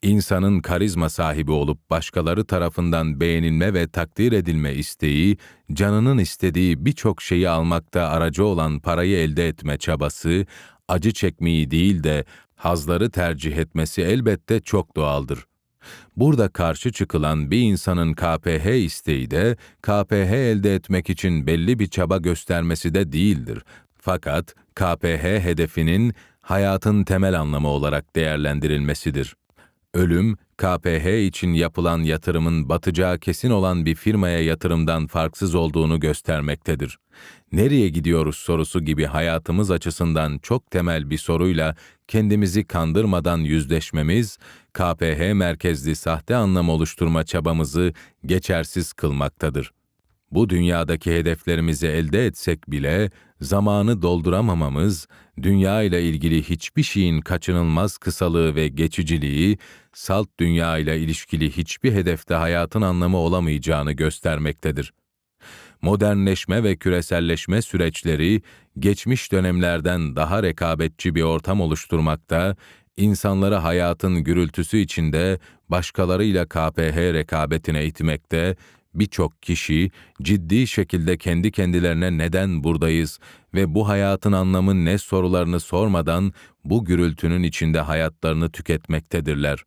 İnsanın karizma sahibi olup başkaları tarafından beğenilme ve takdir edilme isteği, canının istediği birçok şeyi almakta aracı olan parayı elde etme çabası, acı çekmeyi değil de hazları tercih etmesi elbette çok doğaldır. Burada karşı çıkılan bir insanın KPH isteği de KPH elde etmek için belli bir çaba göstermesi de değildir. Fakat KPH hedefinin hayatın temel anlamı olarak değerlendirilmesidir. Ölüm, KPH için yapılan yatırımın batacağı kesin olan bir firmaya yatırımdan farksız olduğunu göstermektedir. Nereye gidiyoruz sorusu gibi hayatımız açısından çok temel bir soruyla kendimizi kandırmadan yüzleşmemiz, KPH merkezli sahte anlam oluşturma çabamızı geçersiz kılmaktadır. Bu dünyadaki hedeflerimizi elde etsek bile zamanı dolduramamamız, dünya ile ilgili hiçbir şeyin kaçınılmaz kısalığı ve geçiciliği, salt dünya ile ilişkili hiçbir hedefte hayatın anlamı olamayacağını göstermektedir. Modernleşme ve küreselleşme süreçleri geçmiş dönemlerden daha rekabetçi bir ortam oluşturmakta, insanları hayatın gürültüsü içinde başkalarıyla KPH rekabetine itmekte birçok kişi ciddi şekilde kendi kendilerine neden buradayız ve bu hayatın anlamı ne sorularını sormadan bu gürültünün içinde hayatlarını tüketmektedirler.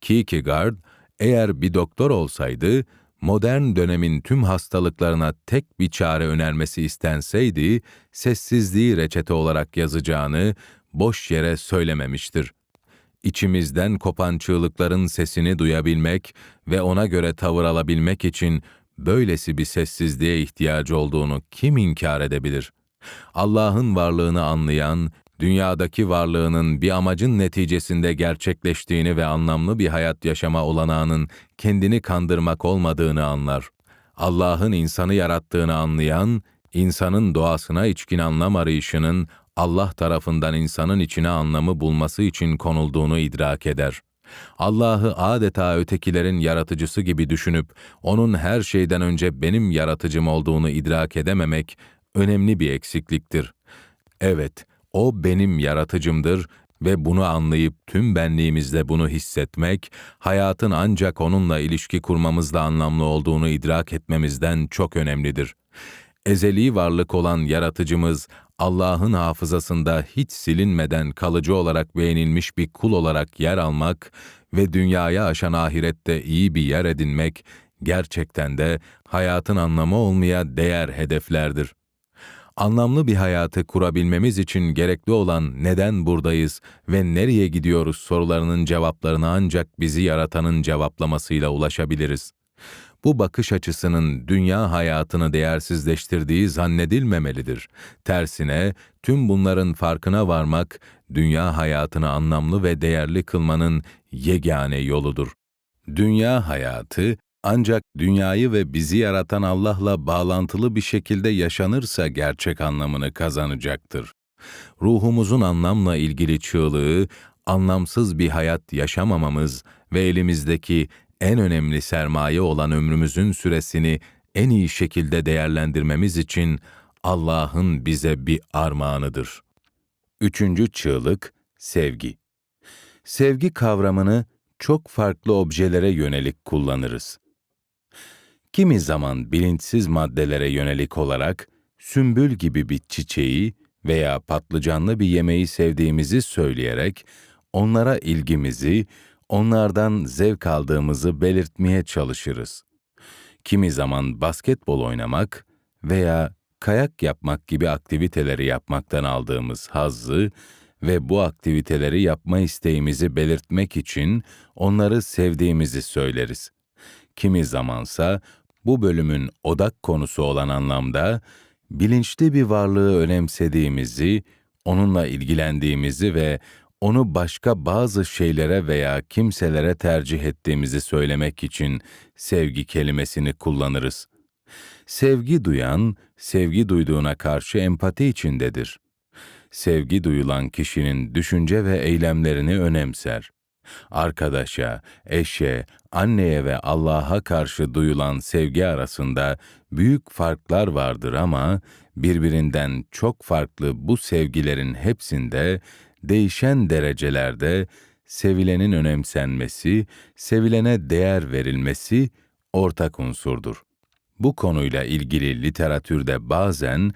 Kierkegaard, eğer bir doktor olsaydı, modern dönemin tüm hastalıklarına tek bir çare önermesi istenseydi, sessizliği reçete olarak yazacağını boş yere söylememiştir içimizden kopan çığlıkların sesini duyabilmek ve ona göre tavır alabilmek için böylesi bir sessizliğe ihtiyacı olduğunu kim inkar edebilir? Allah'ın varlığını anlayan, dünyadaki varlığının bir amacın neticesinde gerçekleştiğini ve anlamlı bir hayat yaşama olanağının kendini kandırmak olmadığını anlar. Allah'ın insanı yarattığını anlayan, insanın doğasına içkin anlam arayışının Allah tarafından insanın içine anlamı bulması için konulduğunu idrak eder. Allah'ı adeta ötekilerin yaratıcısı gibi düşünüp onun her şeyden önce benim yaratıcım olduğunu idrak edememek önemli bir eksikliktir. Evet, o benim yaratıcımdır ve bunu anlayıp tüm benliğimizle bunu hissetmek, hayatın ancak onunla ilişki kurmamızla anlamlı olduğunu idrak etmemizden çok önemlidir. Ezeli varlık olan yaratıcımız Allah'ın hafızasında hiç silinmeden kalıcı olarak beğenilmiş bir kul olarak yer almak ve dünyaya aşan ahirette iyi bir yer edinmek gerçekten de hayatın anlamı olmaya değer hedeflerdir. Anlamlı bir hayatı kurabilmemiz için gerekli olan neden buradayız ve nereye gidiyoruz sorularının cevaplarını ancak bizi yaratanın cevaplamasıyla ulaşabiliriz bu bakış açısının dünya hayatını değersizleştirdiği zannedilmemelidir. Tersine tüm bunların farkına varmak dünya hayatını anlamlı ve değerli kılmanın yegane yoludur. Dünya hayatı ancak dünyayı ve bizi yaratan Allah'la bağlantılı bir şekilde yaşanırsa gerçek anlamını kazanacaktır. Ruhumuzun anlamla ilgili çığlığı, anlamsız bir hayat yaşamamamız ve elimizdeki en önemli sermaye olan ömrümüzün süresini en iyi şekilde değerlendirmemiz için Allah'ın bize bir armağanıdır. Üçüncü çığlık, sevgi. Sevgi kavramını çok farklı objelere yönelik kullanırız. Kimi zaman bilinçsiz maddelere yönelik olarak sümbül gibi bir çiçeği veya patlıcanlı bir yemeği sevdiğimizi söyleyerek onlara ilgimizi, onlardan zevk aldığımızı belirtmeye çalışırız. Kimi zaman basketbol oynamak veya kayak yapmak gibi aktiviteleri yapmaktan aldığımız hazzı ve bu aktiviteleri yapma isteğimizi belirtmek için onları sevdiğimizi söyleriz. Kimi zamansa bu bölümün odak konusu olan anlamda bilinçli bir varlığı önemsediğimizi, onunla ilgilendiğimizi ve onu başka bazı şeylere veya kimselere tercih ettiğimizi söylemek için sevgi kelimesini kullanırız. Sevgi duyan, sevgi duyduğuna karşı empati içindedir. Sevgi duyulan kişinin düşünce ve eylemlerini önemser. Arkadaşa, eşe, anneye ve Allah'a karşı duyulan sevgi arasında büyük farklar vardır ama birbirinden çok farklı bu sevgilerin hepsinde değişen derecelerde sevilenin önemsenmesi, sevilene değer verilmesi ortak unsurdur. Bu konuyla ilgili literatürde bazen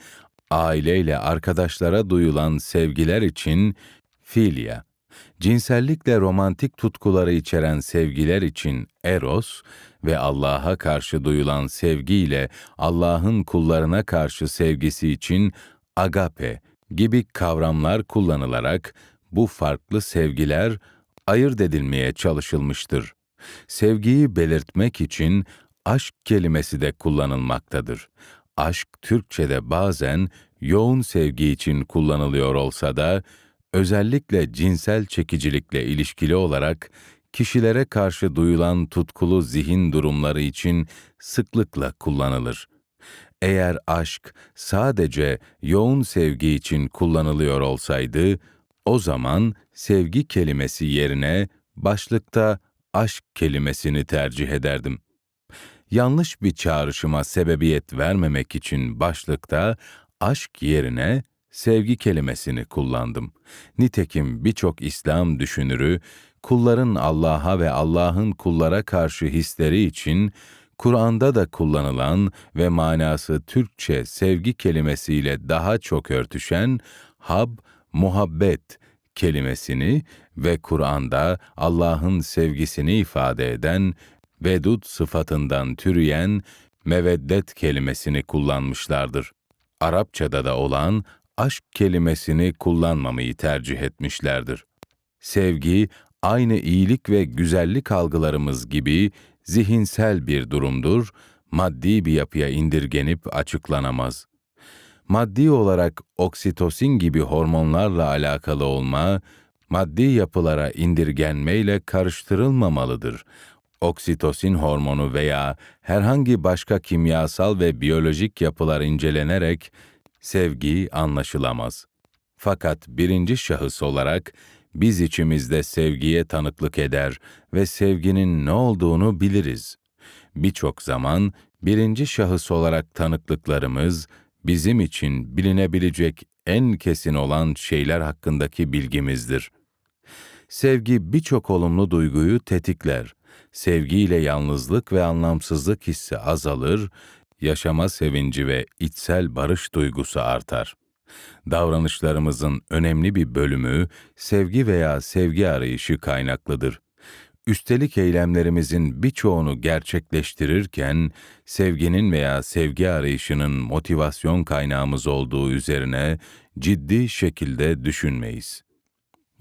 aileyle arkadaşlara duyulan sevgiler için filya, cinsellikle romantik tutkuları içeren sevgiler için eros ve Allah'a karşı duyulan sevgiyle Allah'ın kullarına karşı sevgisi için agape gibi kavramlar kullanılarak bu farklı sevgiler ayırt edilmeye çalışılmıştır. Sevgiyi belirtmek için aşk kelimesi de kullanılmaktadır. Aşk Türkçe'de bazen yoğun sevgi için kullanılıyor olsa da özellikle cinsel çekicilikle ilişkili olarak kişilere karşı duyulan tutkulu zihin durumları için sıklıkla kullanılır. Eğer aşk sadece yoğun sevgi için kullanılıyor olsaydı, o zaman sevgi kelimesi yerine başlıkta aşk kelimesini tercih ederdim. Yanlış bir çağrışıma sebebiyet vermemek için başlıkta aşk yerine sevgi kelimesini kullandım. Nitekim birçok İslam düşünürü kulların Allah'a ve Allah'ın kullara karşı hisleri için Kur'an'da da kullanılan ve manası Türkçe sevgi kelimesiyle daha çok örtüşen hab, muhabbet kelimesini ve Kur'an'da Allah'ın sevgisini ifade eden vedud sıfatından türeyen meveddet kelimesini kullanmışlardır. Arapçada da olan aşk kelimesini kullanmamayı tercih etmişlerdir. Sevgi, aynı iyilik ve güzellik algılarımız gibi zihinsel bir durumdur, maddi bir yapıya indirgenip açıklanamaz. Maddi olarak oksitosin gibi hormonlarla alakalı olma, maddi yapılara indirgenmeyle karıştırılmamalıdır. Oksitosin hormonu veya herhangi başka kimyasal ve biyolojik yapılar incelenerek sevgi anlaşılamaz. Fakat birinci şahıs olarak biz içimizde sevgiye tanıklık eder ve sevginin ne olduğunu biliriz. Birçok zaman birinci şahıs olarak tanıklıklarımız bizim için bilinebilecek en kesin olan şeyler hakkındaki bilgimizdir. Sevgi birçok olumlu duyguyu tetikler. Sevgiyle yalnızlık ve anlamsızlık hissi azalır, yaşama sevinci ve içsel barış duygusu artar. Davranışlarımızın önemli bir bölümü sevgi veya sevgi arayışı kaynaklıdır. Üstelik eylemlerimizin birçoğunu gerçekleştirirken sevginin veya sevgi arayışının motivasyon kaynağımız olduğu üzerine ciddi şekilde düşünmeyiz.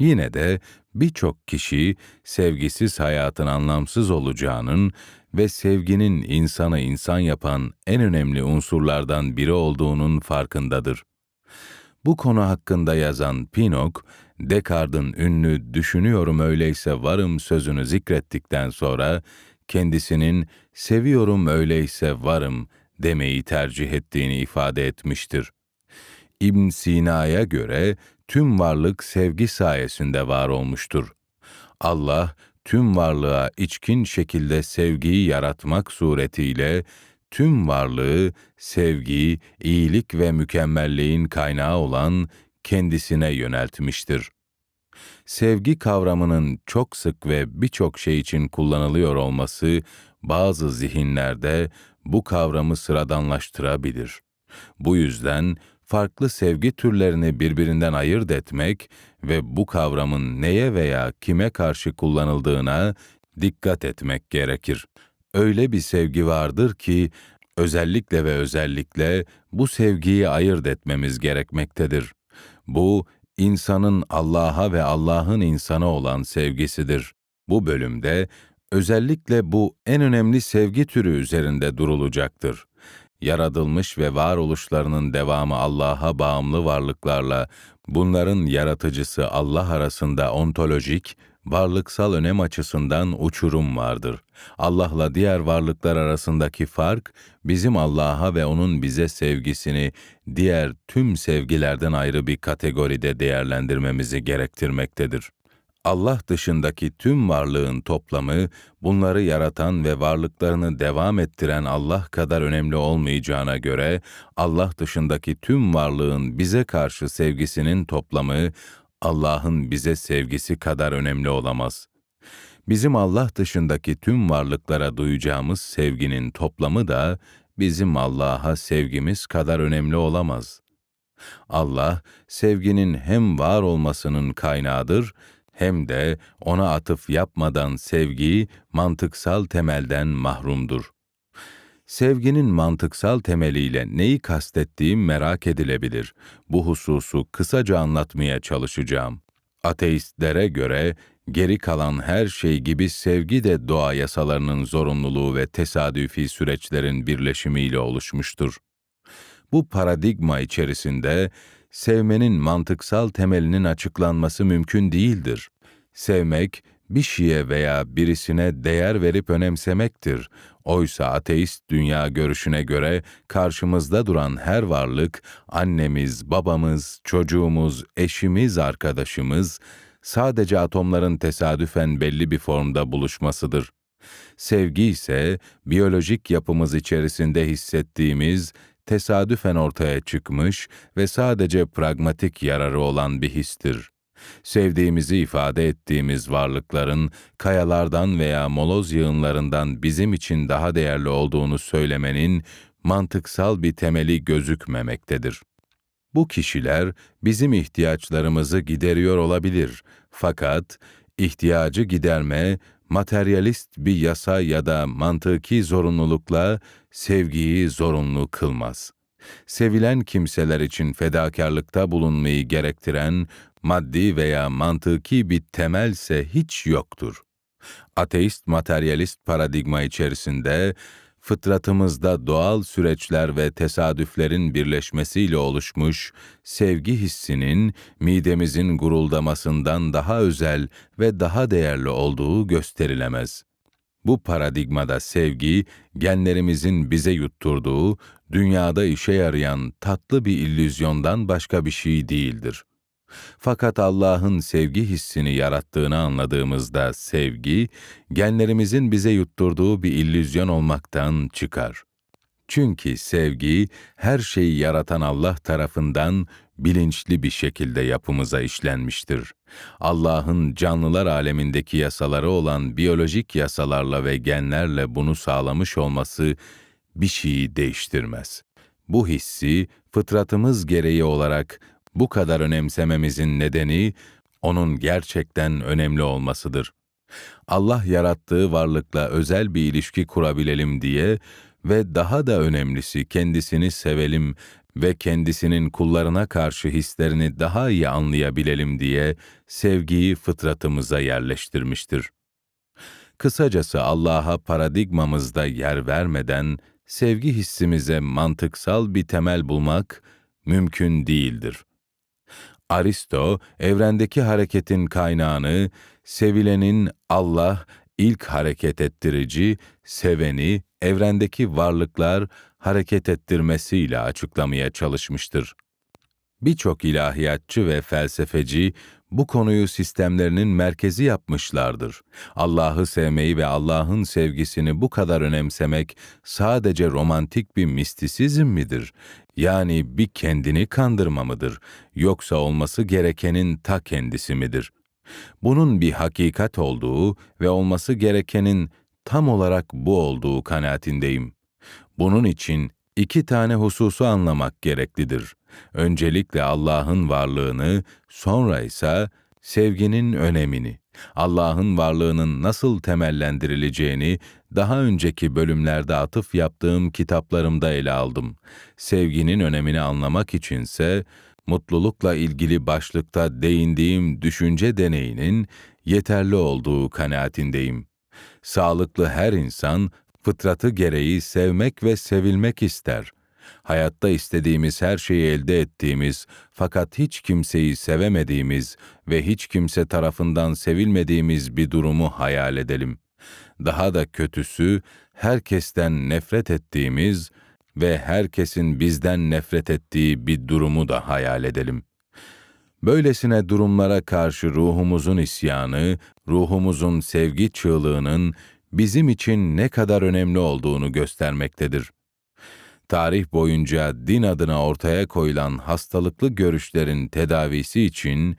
Yine de birçok kişi sevgisiz hayatın anlamsız olacağının ve sevginin insanı insan yapan en önemli unsurlardan biri olduğunun farkındadır. Bu konu hakkında yazan Pinok, Descartes'in ünlü düşünüyorum öyleyse varım sözünü zikrettikten sonra kendisinin seviyorum öyleyse varım demeyi tercih ettiğini ifade etmiştir. İbn Sina'ya göre tüm varlık sevgi sayesinde var olmuştur. Allah tüm varlığa içkin şekilde sevgiyi yaratmak suretiyle tüm varlığı sevgi, iyilik ve mükemmelliğin kaynağı olan kendisine yöneltmiştir. Sevgi kavramının çok sık ve birçok şey için kullanılıyor olması bazı zihinlerde bu kavramı sıradanlaştırabilir. Bu yüzden farklı sevgi türlerini birbirinden ayırt etmek ve bu kavramın neye veya kime karşı kullanıldığına dikkat etmek gerekir. Öyle bir sevgi vardır ki özellikle ve özellikle bu sevgiyi ayırt etmemiz gerekmektedir. Bu insanın Allah'a ve Allah'ın insana olan sevgisidir. Bu bölümde özellikle bu en önemli sevgi türü üzerinde durulacaktır. Yaratılmış ve varoluşlarının devamı Allah'a bağımlı varlıklarla bunların yaratıcısı Allah arasında ontolojik, varlıksal önem açısından uçurum vardır. Allah'la diğer varlıklar arasındaki fark, bizim Allah'a ve O'nun bize sevgisini diğer tüm sevgilerden ayrı bir kategoride değerlendirmemizi gerektirmektedir. Allah dışındaki tüm varlığın toplamı, bunları yaratan ve varlıklarını devam ettiren Allah kadar önemli olmayacağına göre, Allah dışındaki tüm varlığın bize karşı sevgisinin toplamı, Allah'ın bize sevgisi kadar önemli olamaz. Bizim Allah dışındaki tüm varlıklara duyacağımız sevginin toplamı da bizim Allah'a sevgimiz kadar önemli olamaz. Allah, sevginin hem var olmasının kaynağıdır, hem de ona atıf yapmadan sevgi mantıksal temelden mahrumdur. Sevginin mantıksal temeliyle neyi kastettiğim merak edilebilir. Bu hususu kısaca anlatmaya çalışacağım. Ateistlere göre geri kalan her şey gibi sevgi de doğa yasalarının zorunluluğu ve tesadüfi süreçlerin birleşimiyle oluşmuştur. Bu paradigma içerisinde sevmenin mantıksal temelinin açıklanması mümkün değildir. Sevmek, bir şeye veya birisine değer verip önemsemektir. Oysa ateist dünya görüşüne göre karşımızda duran her varlık, annemiz, babamız, çocuğumuz, eşimiz, arkadaşımız, sadece atomların tesadüfen belli bir formda buluşmasıdır. Sevgi ise biyolojik yapımız içerisinde hissettiğimiz, tesadüfen ortaya çıkmış ve sadece pragmatik yararı olan bir histir. Sevdiğimizi ifade ettiğimiz varlıkların kayalardan veya moloz yığınlarından bizim için daha değerli olduğunu söylemenin mantıksal bir temeli gözükmemektedir. Bu kişiler bizim ihtiyaçlarımızı gideriyor olabilir fakat ihtiyacı giderme materyalist bir yasa ya da mantıki zorunlulukla sevgiyi zorunlu kılmaz. Sevilen kimseler için fedakarlıkta bulunmayı gerektiren maddi veya mantıki bir temelse hiç yoktur. Ateist materyalist paradigma içerisinde fıtratımızda doğal süreçler ve tesadüflerin birleşmesiyle oluşmuş sevgi hissinin midemizin guruldamasından daha özel ve daha değerli olduğu gösterilemez. Bu paradigmada sevgi, genlerimizin bize yutturduğu, dünyada işe yarayan tatlı bir illüzyondan başka bir şey değildir. Fakat Allah'ın sevgi hissini yarattığını anladığımızda sevgi, genlerimizin bize yutturduğu bir illüzyon olmaktan çıkar. Çünkü sevgi, her şeyi yaratan Allah tarafından bilinçli bir şekilde yapımıza işlenmiştir. Allah'ın canlılar alemindeki yasaları olan biyolojik yasalarla ve genlerle bunu sağlamış olması bir şeyi değiştirmez. Bu hissi fıtratımız gereği olarak bu kadar önemsememizin nedeni onun gerçekten önemli olmasıdır. Allah yarattığı varlıkla özel bir ilişki kurabilelim diye ve daha da önemlisi kendisini sevelim ve kendisinin kullarına karşı hislerini daha iyi anlayabilelim diye sevgiyi fıtratımıza yerleştirmiştir. Kısacası Allah'a paradigmamızda yer vermeden sevgi hissimize mantıksal bir temel bulmak mümkün değildir. Aristo, evrendeki hareketin kaynağını, sevilenin Allah, ilk hareket ettirici, seveni, evrendeki varlıklar hareket ettirmesiyle açıklamaya çalışmıştır. Birçok ilahiyatçı ve felsefeci bu konuyu sistemlerinin merkezi yapmışlardır. Allah'ı sevmeyi ve Allah'ın sevgisini bu kadar önemsemek sadece romantik bir mistisizm midir? Yani bir kendini kandırma mıdır? Yoksa olması gerekenin ta kendisi midir? Bunun bir hakikat olduğu ve olması gerekenin tam olarak bu olduğu kanaatindeyim. Bunun için iki tane hususu anlamak gereklidir. Öncelikle Allah'ın varlığını, sonra ise sevginin önemini. Allah'ın varlığının nasıl temellendirileceğini daha önceki bölümlerde atıf yaptığım kitaplarımda ele aldım. Sevginin önemini anlamak içinse mutlulukla ilgili başlıkta değindiğim düşünce deneyinin yeterli olduğu kanaatindeyim. Sağlıklı her insan fıtratı gereği sevmek ve sevilmek ister. Hayatta istediğimiz her şeyi elde ettiğimiz fakat hiç kimseyi sevemediğimiz ve hiç kimse tarafından sevilmediğimiz bir durumu hayal edelim. Daha da kötüsü herkesten nefret ettiğimiz ve herkesin bizden nefret ettiği bir durumu da hayal edelim. Böylesine durumlara karşı ruhumuzun isyanı, ruhumuzun sevgi çığlığının bizim için ne kadar önemli olduğunu göstermektedir. Tarih boyunca din adına ortaya koyulan hastalıklı görüşlerin tedavisi için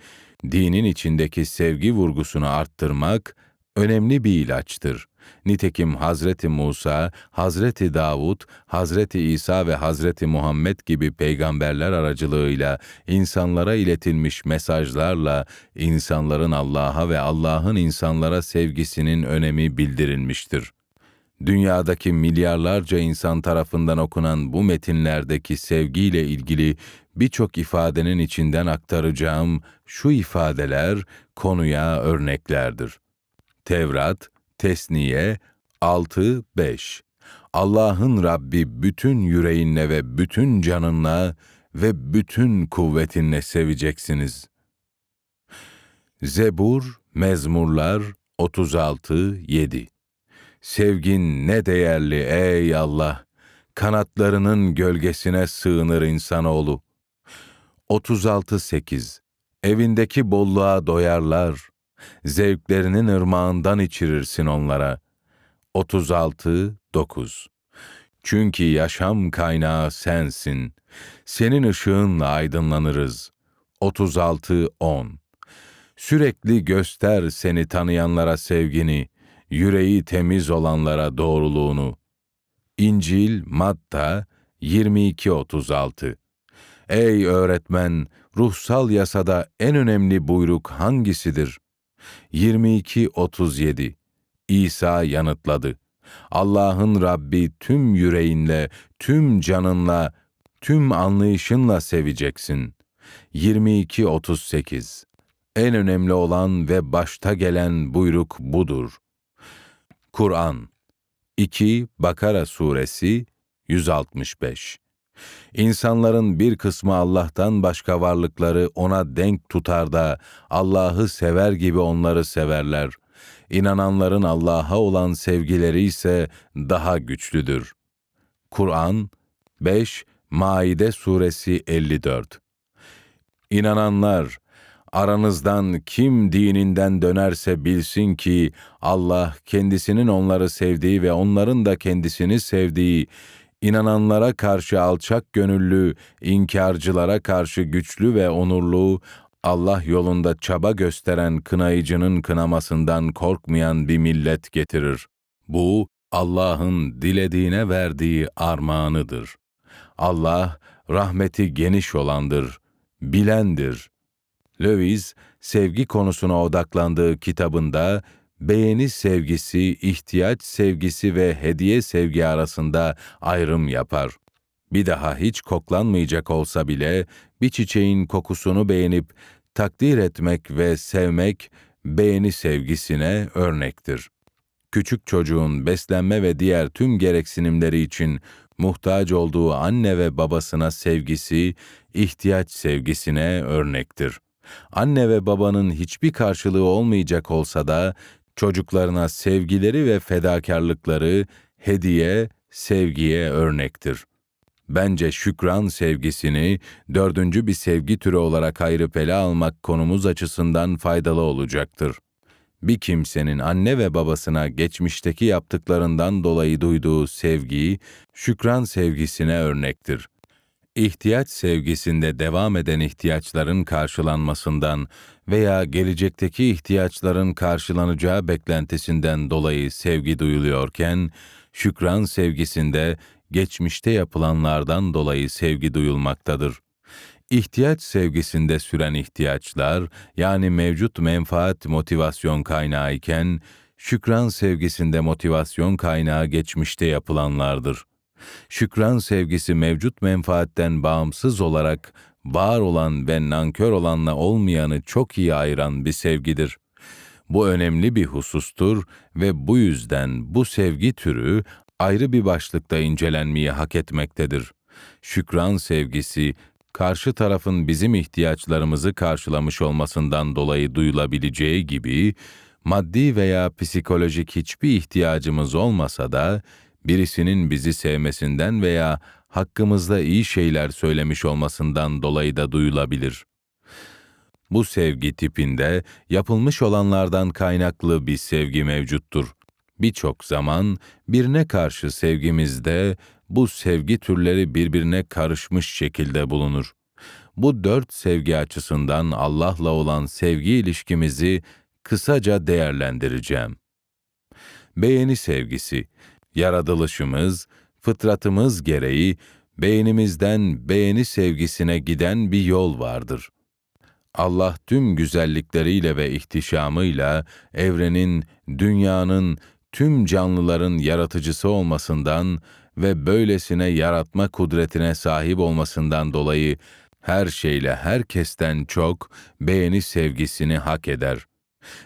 dinin içindeki sevgi vurgusunu arttırmak önemli bir ilaçtır. Nitekim Hazreti Musa, Hazreti Davud, Hazreti İsa ve Hazreti Muhammed gibi peygamberler aracılığıyla insanlara iletilmiş mesajlarla insanların Allah'a ve Allah'ın insanlara sevgisinin önemi bildirilmiştir. Dünyadaki milyarlarca insan tarafından okunan bu metinlerdeki sevgiyle ilgili birçok ifadenin içinden aktaracağım şu ifadeler konuya örneklerdir. Tevrat, Tesniye 6-5 Allah'ın Rabbi bütün yüreğinle ve bütün canınla ve bütün kuvvetinle seveceksiniz. Zebur, Mezmurlar 36-7 Sevgin ne değerli ey Allah! Kanatlarının gölgesine sığınır insanoğlu. 36-8 Evindeki bolluğa doyarlar, zevklerinin ırmağından içirirsin onlara. 36 9 Çünkü yaşam kaynağı sensin. Senin ışığınla aydınlanırız. 36 10 Sürekli göster seni tanıyanlara sevgini, yüreği temiz olanlara doğruluğunu. İncil Matta 22-36 Ey öğretmen, ruhsal yasada en önemli buyruk hangisidir? 22-37 İsa yanıtladı. Allah'ın Rabbi tüm yüreğinle, tüm canınla, tüm anlayışınla seveceksin. 22-38 En önemli olan ve başta gelen buyruk budur. Kur'an 2 Bakara Suresi 165 İnsanların bir kısmı Allah'tan başka varlıkları ona denk tutar da Allah'ı sever gibi onları severler. İnananların Allah'a olan sevgileri ise daha güçlüdür. Kur'an 5 Maide suresi 54 İnananlar aranızdan kim dininden dönerse bilsin ki Allah kendisinin onları sevdiği ve onların da kendisini sevdiği inananlara karşı alçak gönüllü, inkarcılara karşı güçlü ve onurlu, Allah yolunda çaba gösteren kınayıcının kınamasından korkmayan bir millet getirir. Bu, Allah'ın dilediğine verdiği armağanıdır. Allah, rahmeti geniş olandır, bilendir. Lewis, sevgi konusuna odaklandığı kitabında, beğeni sevgisi, ihtiyaç sevgisi ve hediye sevgi arasında ayrım yapar. Bir daha hiç koklanmayacak olsa bile bir çiçeğin kokusunu beğenip takdir etmek ve sevmek beğeni sevgisine örnektir. Küçük çocuğun beslenme ve diğer tüm gereksinimleri için muhtaç olduğu anne ve babasına sevgisi, ihtiyaç sevgisine örnektir. Anne ve babanın hiçbir karşılığı olmayacak olsa da çocuklarına sevgileri ve fedakarlıkları hediye, sevgiye örnektir. Bence şükran sevgisini dördüncü bir sevgi türü olarak ayırıp ele almak konumuz açısından faydalı olacaktır. Bir kimsenin anne ve babasına geçmişteki yaptıklarından dolayı duyduğu sevgi, şükran sevgisine örnektir. İhtiyaç sevgisinde devam eden ihtiyaçların karşılanmasından veya gelecekteki ihtiyaçların karşılanacağı beklentisinden dolayı sevgi duyuluyorken, şükran sevgisinde geçmişte yapılanlardan dolayı sevgi duyulmaktadır. İhtiyaç sevgisinde süren ihtiyaçlar, yani mevcut menfaat motivasyon kaynağı iken, şükran sevgisinde motivasyon kaynağı geçmişte yapılanlardır. Şükran sevgisi mevcut menfaatten bağımsız olarak var olan ve nankör olanla olmayanı çok iyi ayıran bir sevgidir. Bu önemli bir husustur ve bu yüzden bu sevgi türü ayrı bir başlıkta incelenmeyi hak etmektedir. Şükran sevgisi, karşı tarafın bizim ihtiyaçlarımızı karşılamış olmasından dolayı duyulabileceği gibi, maddi veya psikolojik hiçbir ihtiyacımız olmasa da, birisinin bizi sevmesinden veya hakkımızda iyi şeyler söylemiş olmasından dolayı da duyulabilir. Bu sevgi tipinde yapılmış olanlardan kaynaklı bir sevgi mevcuttur. Birçok zaman birine karşı sevgimizde bu sevgi türleri birbirine karışmış şekilde bulunur. Bu dört sevgi açısından Allah'la olan sevgi ilişkimizi kısaca değerlendireceğim. Beğeni sevgisi, yaratılışımız, fıtratımız gereği beğenimizden beğeni sevgisine giden bir yol vardır. Allah tüm güzellikleriyle ve ihtişamıyla evrenin, dünyanın, tüm canlıların yaratıcısı olmasından ve böylesine yaratma kudretine sahip olmasından dolayı her şeyle herkesten çok beğeni sevgisini hak eder.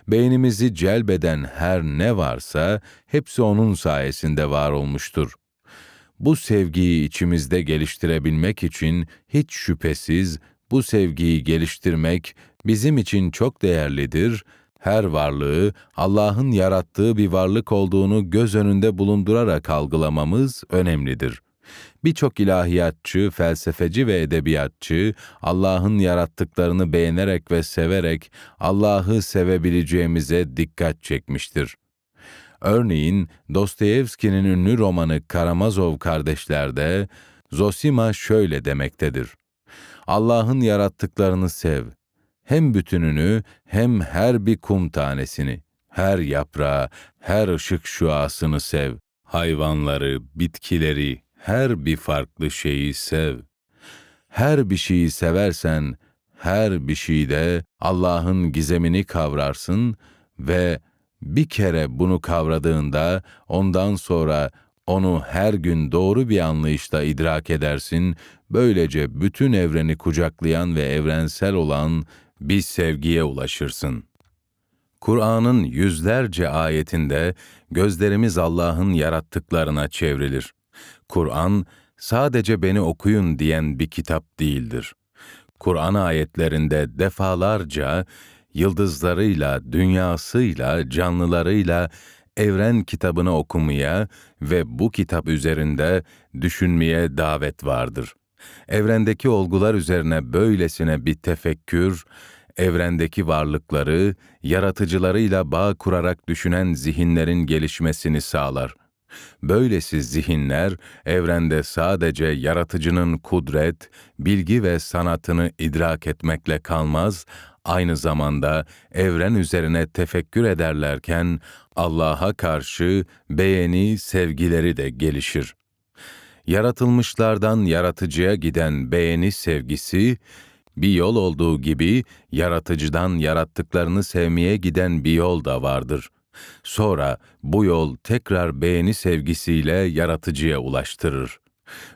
Beynimizi celbeden her ne varsa hepsi onun sayesinde var olmuştur. Bu sevgiyi içimizde geliştirebilmek için hiç şüphesiz bu sevgiyi geliştirmek bizim için çok değerlidir. Her varlığı Allah'ın yarattığı bir varlık olduğunu göz önünde bulundurarak algılamamız önemlidir. Birçok ilahiyatçı, felsefeci ve edebiyatçı Allah'ın yarattıklarını beğenerek ve severek Allah'ı sevebileceğimize dikkat çekmiştir. Örneğin Dostoyevski'nin ünlü romanı Karamazov Kardeşler'de Zosima şöyle demektedir. Allah'ın yarattıklarını sev. Hem bütününü hem her bir kum tanesini, her yaprağı, her ışık şuasını sev. Hayvanları, bitkileri, her bir farklı şeyi sev. Her bir şeyi seversen, her bir şeyde Allah'ın gizemini kavrarsın ve bir kere bunu kavradığında ondan sonra onu her gün doğru bir anlayışla idrak edersin, böylece bütün evreni kucaklayan ve evrensel olan bir sevgiye ulaşırsın. Kur'an'ın yüzlerce ayetinde gözlerimiz Allah'ın yarattıklarına çevrilir. Kur'an sadece beni okuyun diyen bir kitap değildir. Kur'an ayetlerinde defalarca yıldızlarıyla, dünyasıyla, canlılarıyla evren kitabını okumaya ve bu kitap üzerinde düşünmeye davet vardır. Evrendeki olgular üzerine böylesine bir tefekkür, evrendeki varlıkları, yaratıcılarıyla bağ kurarak düşünen zihinlerin gelişmesini sağlar.'' Böylesi zihinler evrende sadece yaratıcının kudret, bilgi ve sanatını idrak etmekle kalmaz, aynı zamanda evren üzerine tefekkür ederlerken Allah'a karşı beğeni, sevgileri de gelişir. Yaratılmışlardan yaratıcıya giden beğeni sevgisi, bir yol olduğu gibi yaratıcıdan yarattıklarını sevmeye giden bir yol da vardır. Sonra bu yol tekrar beğeni sevgisiyle yaratıcıya ulaştırır.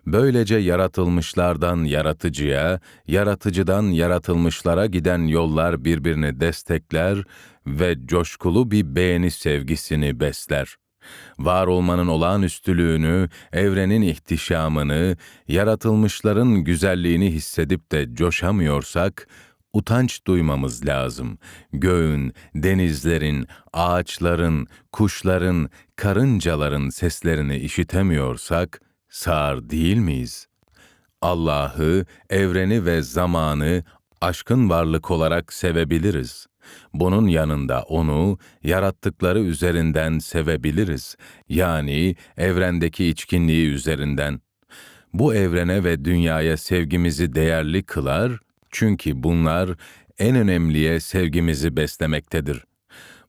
Böylece yaratılmışlardan yaratıcıya, yaratıcıdan yaratılmışlara giden yollar birbirini destekler ve coşkulu bir beğeni sevgisini besler. Var olmanın olağanüstülüğünü, evrenin ihtişamını, yaratılmışların güzelliğini hissedip de coşamıyorsak, utanç duymamız lazım. Göğün, denizlerin, ağaçların, kuşların, karıncaların seslerini işitemiyorsak sağır değil miyiz? Allah'ı, evreni ve zamanı aşkın varlık olarak sevebiliriz. Bunun yanında onu yarattıkları üzerinden sevebiliriz. Yani evrendeki içkinliği üzerinden. bu evrene ve dünyaya sevgimizi değerli kılar, çünkü bunlar en önemliye sevgimizi beslemektedir.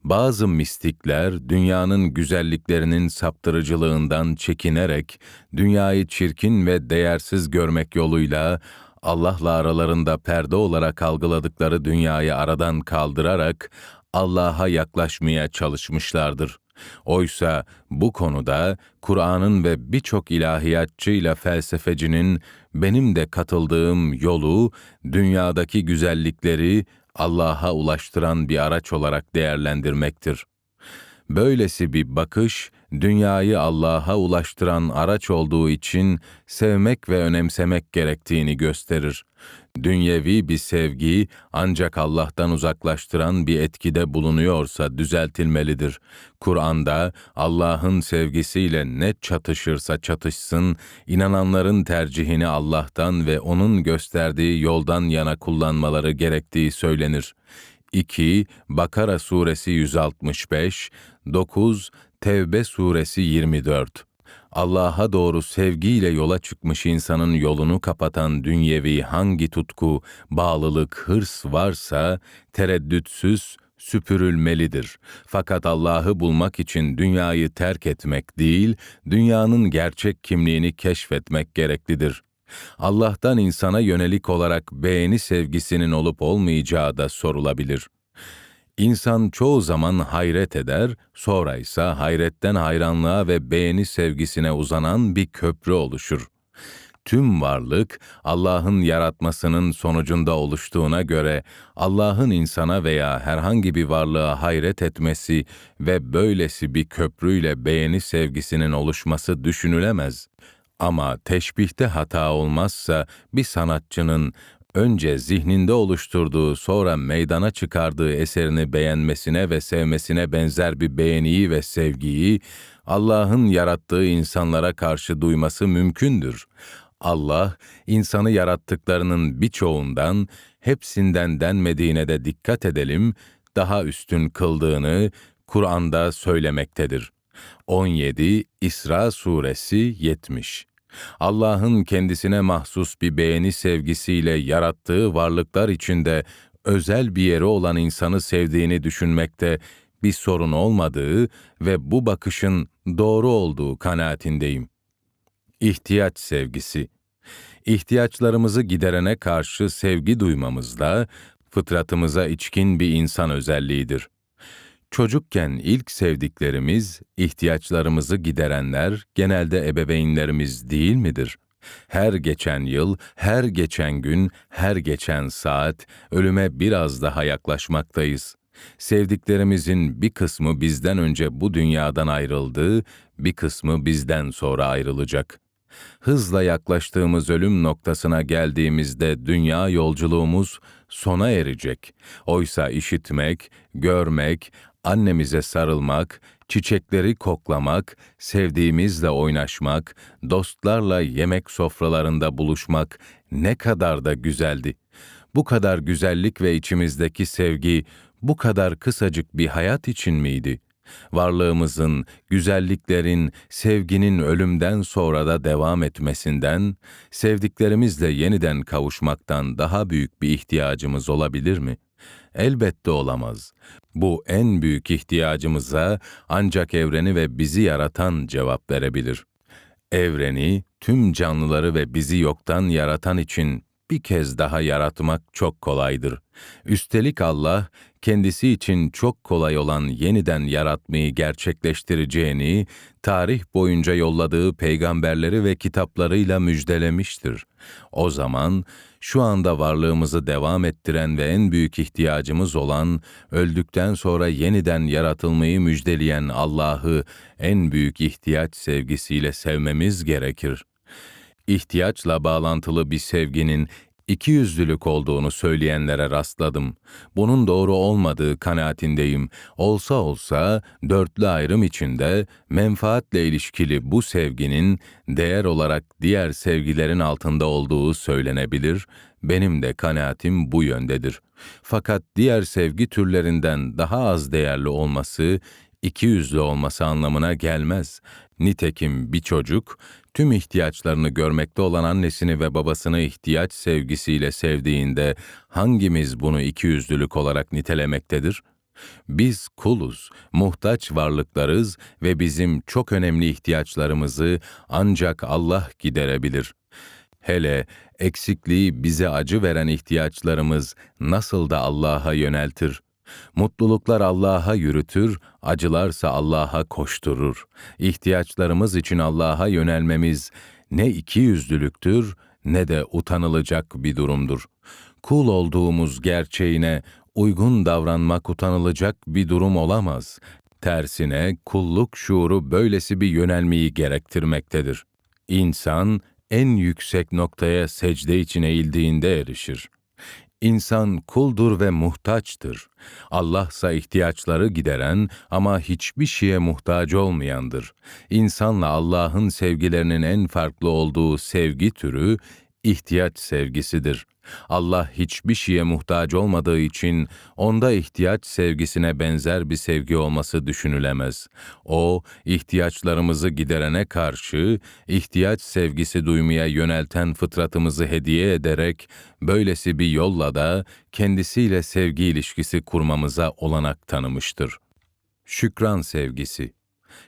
Bazı mistikler dünyanın güzelliklerinin saptırıcılığından çekinerek dünyayı çirkin ve değersiz görmek yoluyla Allah'la aralarında perde olarak algıladıkları dünyayı aradan kaldırarak Allah'a yaklaşmaya çalışmışlardır. Oysa bu konuda Kur'an'ın ve birçok ilahiyatçıyla felsefecinin benim de katıldığım yolu dünyadaki güzellikleri Allah'a ulaştıran bir araç olarak değerlendirmektir. Böylesi bir bakış, dünyayı Allah'a ulaştıran araç olduğu için sevmek ve önemsemek gerektiğini gösterir. Dünyevi bir sevgi ancak Allah'tan uzaklaştıran bir etkide bulunuyorsa düzeltilmelidir. Kur'an'da Allah'ın sevgisiyle ne çatışırsa çatışsın, inananların tercihini Allah'tan ve O'nun gösterdiği yoldan yana kullanmaları gerektiği söylenir. 2. Bakara suresi 165, 9. Tevbe suresi 24. Allah'a doğru sevgiyle yola çıkmış insanın yolunu kapatan dünyevi hangi tutku, bağlılık, hırs varsa tereddütsüz süpürülmelidir. Fakat Allah'ı bulmak için dünyayı terk etmek değil, dünyanın gerçek kimliğini keşfetmek gereklidir. Allah'tan insana yönelik olarak beğeni sevgisinin olup olmayacağı da sorulabilir. İnsan çoğu zaman hayret eder, sonra ise hayretten hayranlığa ve beğeni sevgisine uzanan bir köprü oluşur. Tüm varlık Allah'ın yaratmasının sonucunda oluştuğuna göre Allah'ın insana veya herhangi bir varlığa hayret etmesi ve böylesi bir köprüyle beğeni sevgisinin oluşması düşünülemez. Ama teşbihte hata olmazsa bir sanatçının önce zihninde oluşturduğu sonra meydana çıkardığı eserini beğenmesine ve sevmesine benzer bir beğeniyi ve sevgiyi Allah'ın yarattığı insanlara karşı duyması mümkündür. Allah, insanı yarattıklarının birçoğundan, hepsinden denmediğine de dikkat edelim, daha üstün kıldığını Kur'an'da söylemektedir. 17 İsra Suresi 70 Allah'ın kendisine mahsus bir beğeni sevgisiyle yarattığı varlıklar içinde özel bir yeri olan insanı sevdiğini düşünmekte bir sorun olmadığı ve bu bakışın doğru olduğu kanaatindeyim. İhtiyaç sevgisi İhtiyaçlarımızı giderene karşı sevgi duymamızda fıtratımıza içkin bir insan özelliğidir. Çocukken ilk sevdiklerimiz, ihtiyaçlarımızı giderenler genelde ebeveynlerimiz değil midir? Her geçen yıl, her geçen gün, her geçen saat ölüme biraz daha yaklaşmaktayız. Sevdiklerimizin bir kısmı bizden önce bu dünyadan ayrıldı, bir kısmı bizden sonra ayrılacak. Hızla yaklaştığımız ölüm noktasına geldiğimizde dünya yolculuğumuz sona erecek. Oysa işitmek, görmek, annemize sarılmak, çiçekleri koklamak, sevdiğimizle oynaşmak, dostlarla yemek sofralarında buluşmak ne kadar da güzeldi. Bu kadar güzellik ve içimizdeki sevgi bu kadar kısacık bir hayat için miydi? Varlığımızın, güzelliklerin, sevginin ölümden sonra da devam etmesinden, sevdiklerimizle yeniden kavuşmaktan daha büyük bir ihtiyacımız olabilir mi?'' Elbette olamaz. Bu en büyük ihtiyacımıza ancak evreni ve bizi yaratan cevap verebilir. Evreni, tüm canlıları ve bizi yoktan yaratan için bir kez daha yaratmak çok kolaydır. Üstelik Allah, kendisi için çok kolay olan yeniden yaratmayı gerçekleştireceğini, tarih boyunca yolladığı peygamberleri ve kitaplarıyla müjdelemiştir. O zaman, şu anda varlığımızı devam ettiren ve en büyük ihtiyacımız olan, öldükten sonra yeniden yaratılmayı müjdeleyen Allah'ı en büyük ihtiyaç sevgisiyle sevmemiz gerekir. İhtiyaçla bağlantılı bir sevginin iki yüzlülük olduğunu söyleyenlere rastladım. Bunun doğru olmadığı kanaatindeyim. Olsa olsa dörtlü ayrım içinde menfaatle ilişkili bu sevginin değer olarak diğer sevgilerin altında olduğu söylenebilir. Benim de kanaatim bu yöndedir. Fakat diğer sevgi türlerinden daha az değerli olması iki yüzlü olması anlamına gelmez. Nitekim bir çocuk, tüm ihtiyaçlarını görmekte olan annesini ve babasını ihtiyaç sevgisiyle sevdiğinde hangimiz bunu iki yüzlülük olarak nitelemektedir? Biz kuluz, muhtaç varlıklarız ve bizim çok önemli ihtiyaçlarımızı ancak Allah giderebilir. Hele eksikliği bize acı veren ihtiyaçlarımız nasıl da Allah'a yöneltir. Mutluluklar Allah'a yürütür, acılarsa Allah'a koşturur. İhtiyaçlarımız için Allah'a yönelmemiz ne iki yüzlülüktür ne de utanılacak bir durumdur. Kul olduğumuz gerçeğine uygun davranmak utanılacak bir durum olamaz. Tersine kulluk şuuru böylesi bir yönelmeyi gerektirmektedir. İnsan en yüksek noktaya secde için eğildiğinde erişir. İnsan kuldur ve muhtaçtır. Allah ise ihtiyaçları gideren ama hiçbir şeye muhtaç olmayandır. İnsanla Allah'ın sevgilerinin en farklı olduğu sevgi türü ihtiyaç sevgisidir. Allah hiçbir şeye muhtaç olmadığı için onda ihtiyaç sevgisine benzer bir sevgi olması düşünülemez. O, ihtiyaçlarımızı giderene karşı ihtiyaç sevgisi duymaya yönelten fıtratımızı hediye ederek böylesi bir yolla da kendisiyle sevgi ilişkisi kurmamıza olanak tanımıştır. Şükran sevgisi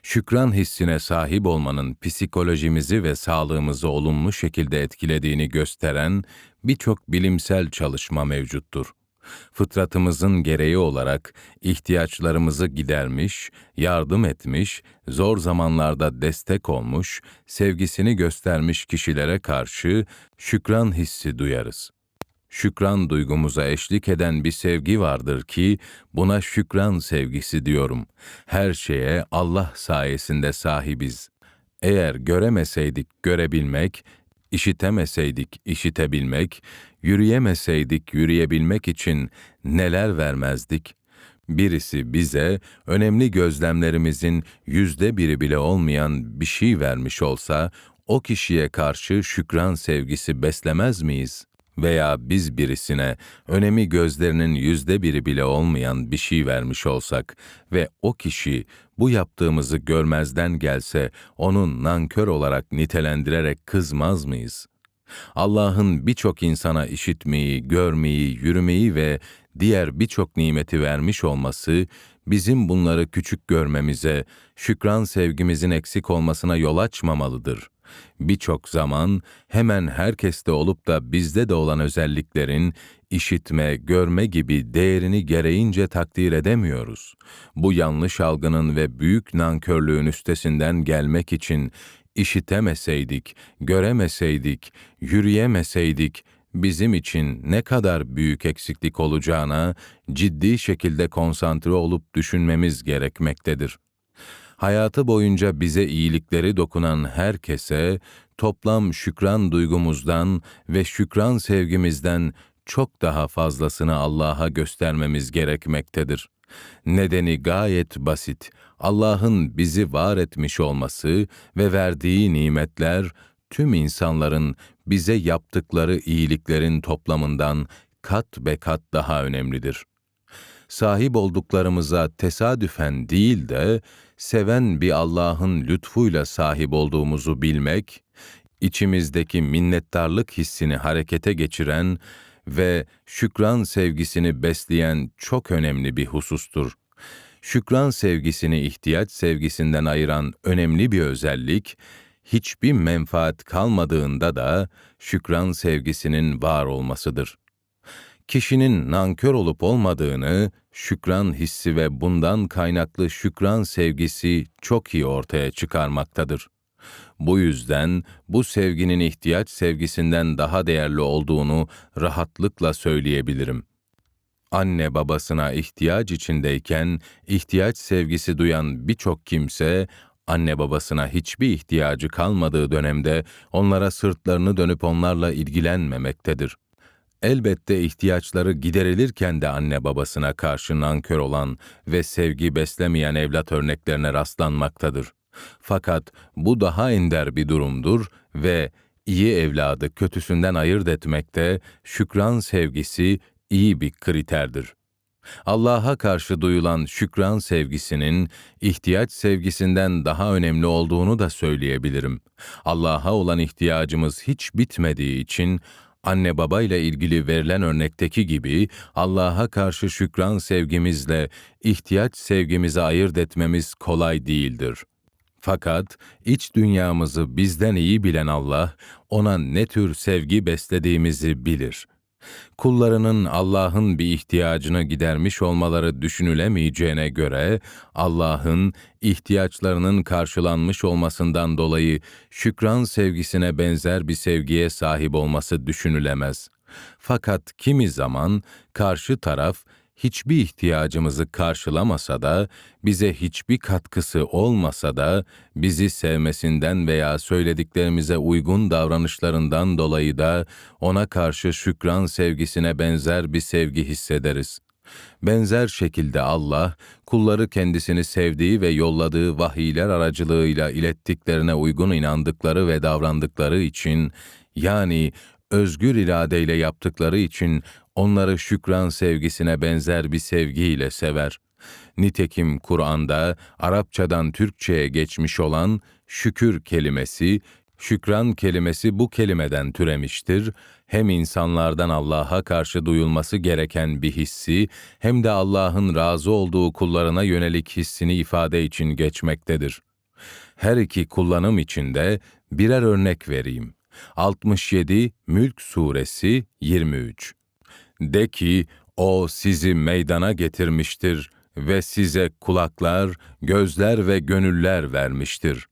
şükran hissine sahip olmanın psikolojimizi ve sağlığımızı olumlu şekilde etkilediğini gösteren birçok bilimsel çalışma mevcuttur. Fıtratımızın gereği olarak ihtiyaçlarımızı gidermiş, yardım etmiş, zor zamanlarda destek olmuş, sevgisini göstermiş kişilere karşı şükran hissi duyarız şükran duygumuza eşlik eden bir sevgi vardır ki buna şükran sevgisi diyorum. Her şeye Allah sayesinde sahibiz. Eğer göremeseydik görebilmek, işitemeseydik işitebilmek, yürüyemeseydik yürüyebilmek için neler vermezdik? Birisi bize önemli gözlemlerimizin yüzde biri bile olmayan bir şey vermiş olsa, o kişiye karşı şükran sevgisi beslemez miyiz?'' Veya biz birisine önemi gözlerinin yüzde biri bile olmayan bir şey vermiş olsak ve o kişi bu yaptığımızı görmezden gelse onun nankör olarak nitelendirerek kızmaz mıyız? Allah'ın birçok insana işitmeyi, görmeyi, yürümeyi ve diğer birçok nimeti vermiş olması bizim bunları küçük görmemize, şükran sevgimizin eksik olmasına yol açmamalıdır birçok zaman hemen herkeste olup da bizde de olan özelliklerin işitme, görme gibi değerini gereğince takdir edemiyoruz. Bu yanlış algının ve büyük nankörlüğün üstesinden gelmek için işitemeseydik, göremeseydik, yürüyemeseydik, bizim için ne kadar büyük eksiklik olacağına ciddi şekilde konsantre olup düşünmemiz gerekmektedir hayatı boyunca bize iyilikleri dokunan herkese toplam şükran duygumuzdan ve şükran sevgimizden çok daha fazlasını Allah'a göstermemiz gerekmektedir. Nedeni gayet basit. Allah'ın bizi var etmiş olması ve verdiği nimetler tüm insanların bize yaptıkları iyiliklerin toplamından kat be kat daha önemlidir sahip olduklarımıza tesadüfen değil de seven bir Allah'ın lütfuyla sahip olduğumuzu bilmek, içimizdeki minnettarlık hissini harekete geçiren ve şükran sevgisini besleyen çok önemli bir husustur. Şükran sevgisini ihtiyaç sevgisinden ayıran önemli bir özellik, hiçbir menfaat kalmadığında da şükran sevgisinin var olmasıdır kişinin nankör olup olmadığını, şükran hissi ve bundan kaynaklı şükran sevgisi çok iyi ortaya çıkarmaktadır. Bu yüzden bu sevginin ihtiyaç sevgisinden daha değerli olduğunu rahatlıkla söyleyebilirim. Anne babasına ihtiyaç içindeyken ihtiyaç sevgisi duyan birçok kimse anne babasına hiçbir ihtiyacı kalmadığı dönemde onlara sırtlarını dönüp onlarla ilgilenmemektedir. Elbette ihtiyaçları giderilirken de anne babasına karşı nankör olan ve sevgi beslemeyen evlat örneklerine rastlanmaktadır. Fakat bu daha ender bir durumdur ve iyi evladı kötüsünden ayırt etmekte şükran sevgisi iyi bir kriterdir. Allah'a karşı duyulan şükran sevgisinin ihtiyaç sevgisinden daha önemli olduğunu da söyleyebilirim. Allah'a olan ihtiyacımız hiç bitmediği için anne baba ile ilgili verilen örnekteki gibi Allah'a karşı şükran sevgimizle ihtiyaç sevgimizi ayırt etmemiz kolay değildir. Fakat iç dünyamızı bizden iyi bilen Allah, ona ne tür sevgi beslediğimizi bilir. Kullarının Allah'ın bir ihtiyacını gidermiş olmaları düşünülemeyeceğine göre, Allah'ın ihtiyaçlarının karşılanmış olmasından dolayı şükran sevgisine benzer bir sevgiye sahip olması düşünülemez. Fakat kimi zaman karşı taraf hiçbir ihtiyacımızı karşılamasa da, bize hiçbir katkısı olmasa da, bizi sevmesinden veya söylediklerimize uygun davranışlarından dolayı da ona karşı şükran sevgisine benzer bir sevgi hissederiz. Benzer şekilde Allah, kulları kendisini sevdiği ve yolladığı vahiyler aracılığıyla ilettiklerine uygun inandıkları ve davrandıkları için, yani özgür iradeyle yaptıkları için onları şükran sevgisine benzer bir sevgiyle sever. Nitekim Kur'an'da Arapçadan Türkçe'ye geçmiş olan şükür kelimesi, şükran kelimesi bu kelimeden türemiştir. Hem insanlardan Allah'a karşı duyulması gereken bir hissi, hem de Allah'ın razı olduğu kullarına yönelik hissini ifade için geçmektedir. Her iki kullanım içinde birer örnek vereyim. 67 Mülk Suresi 23 De ki, O sizi meydana getirmiştir ve size kulaklar, gözler ve gönüller vermiştir.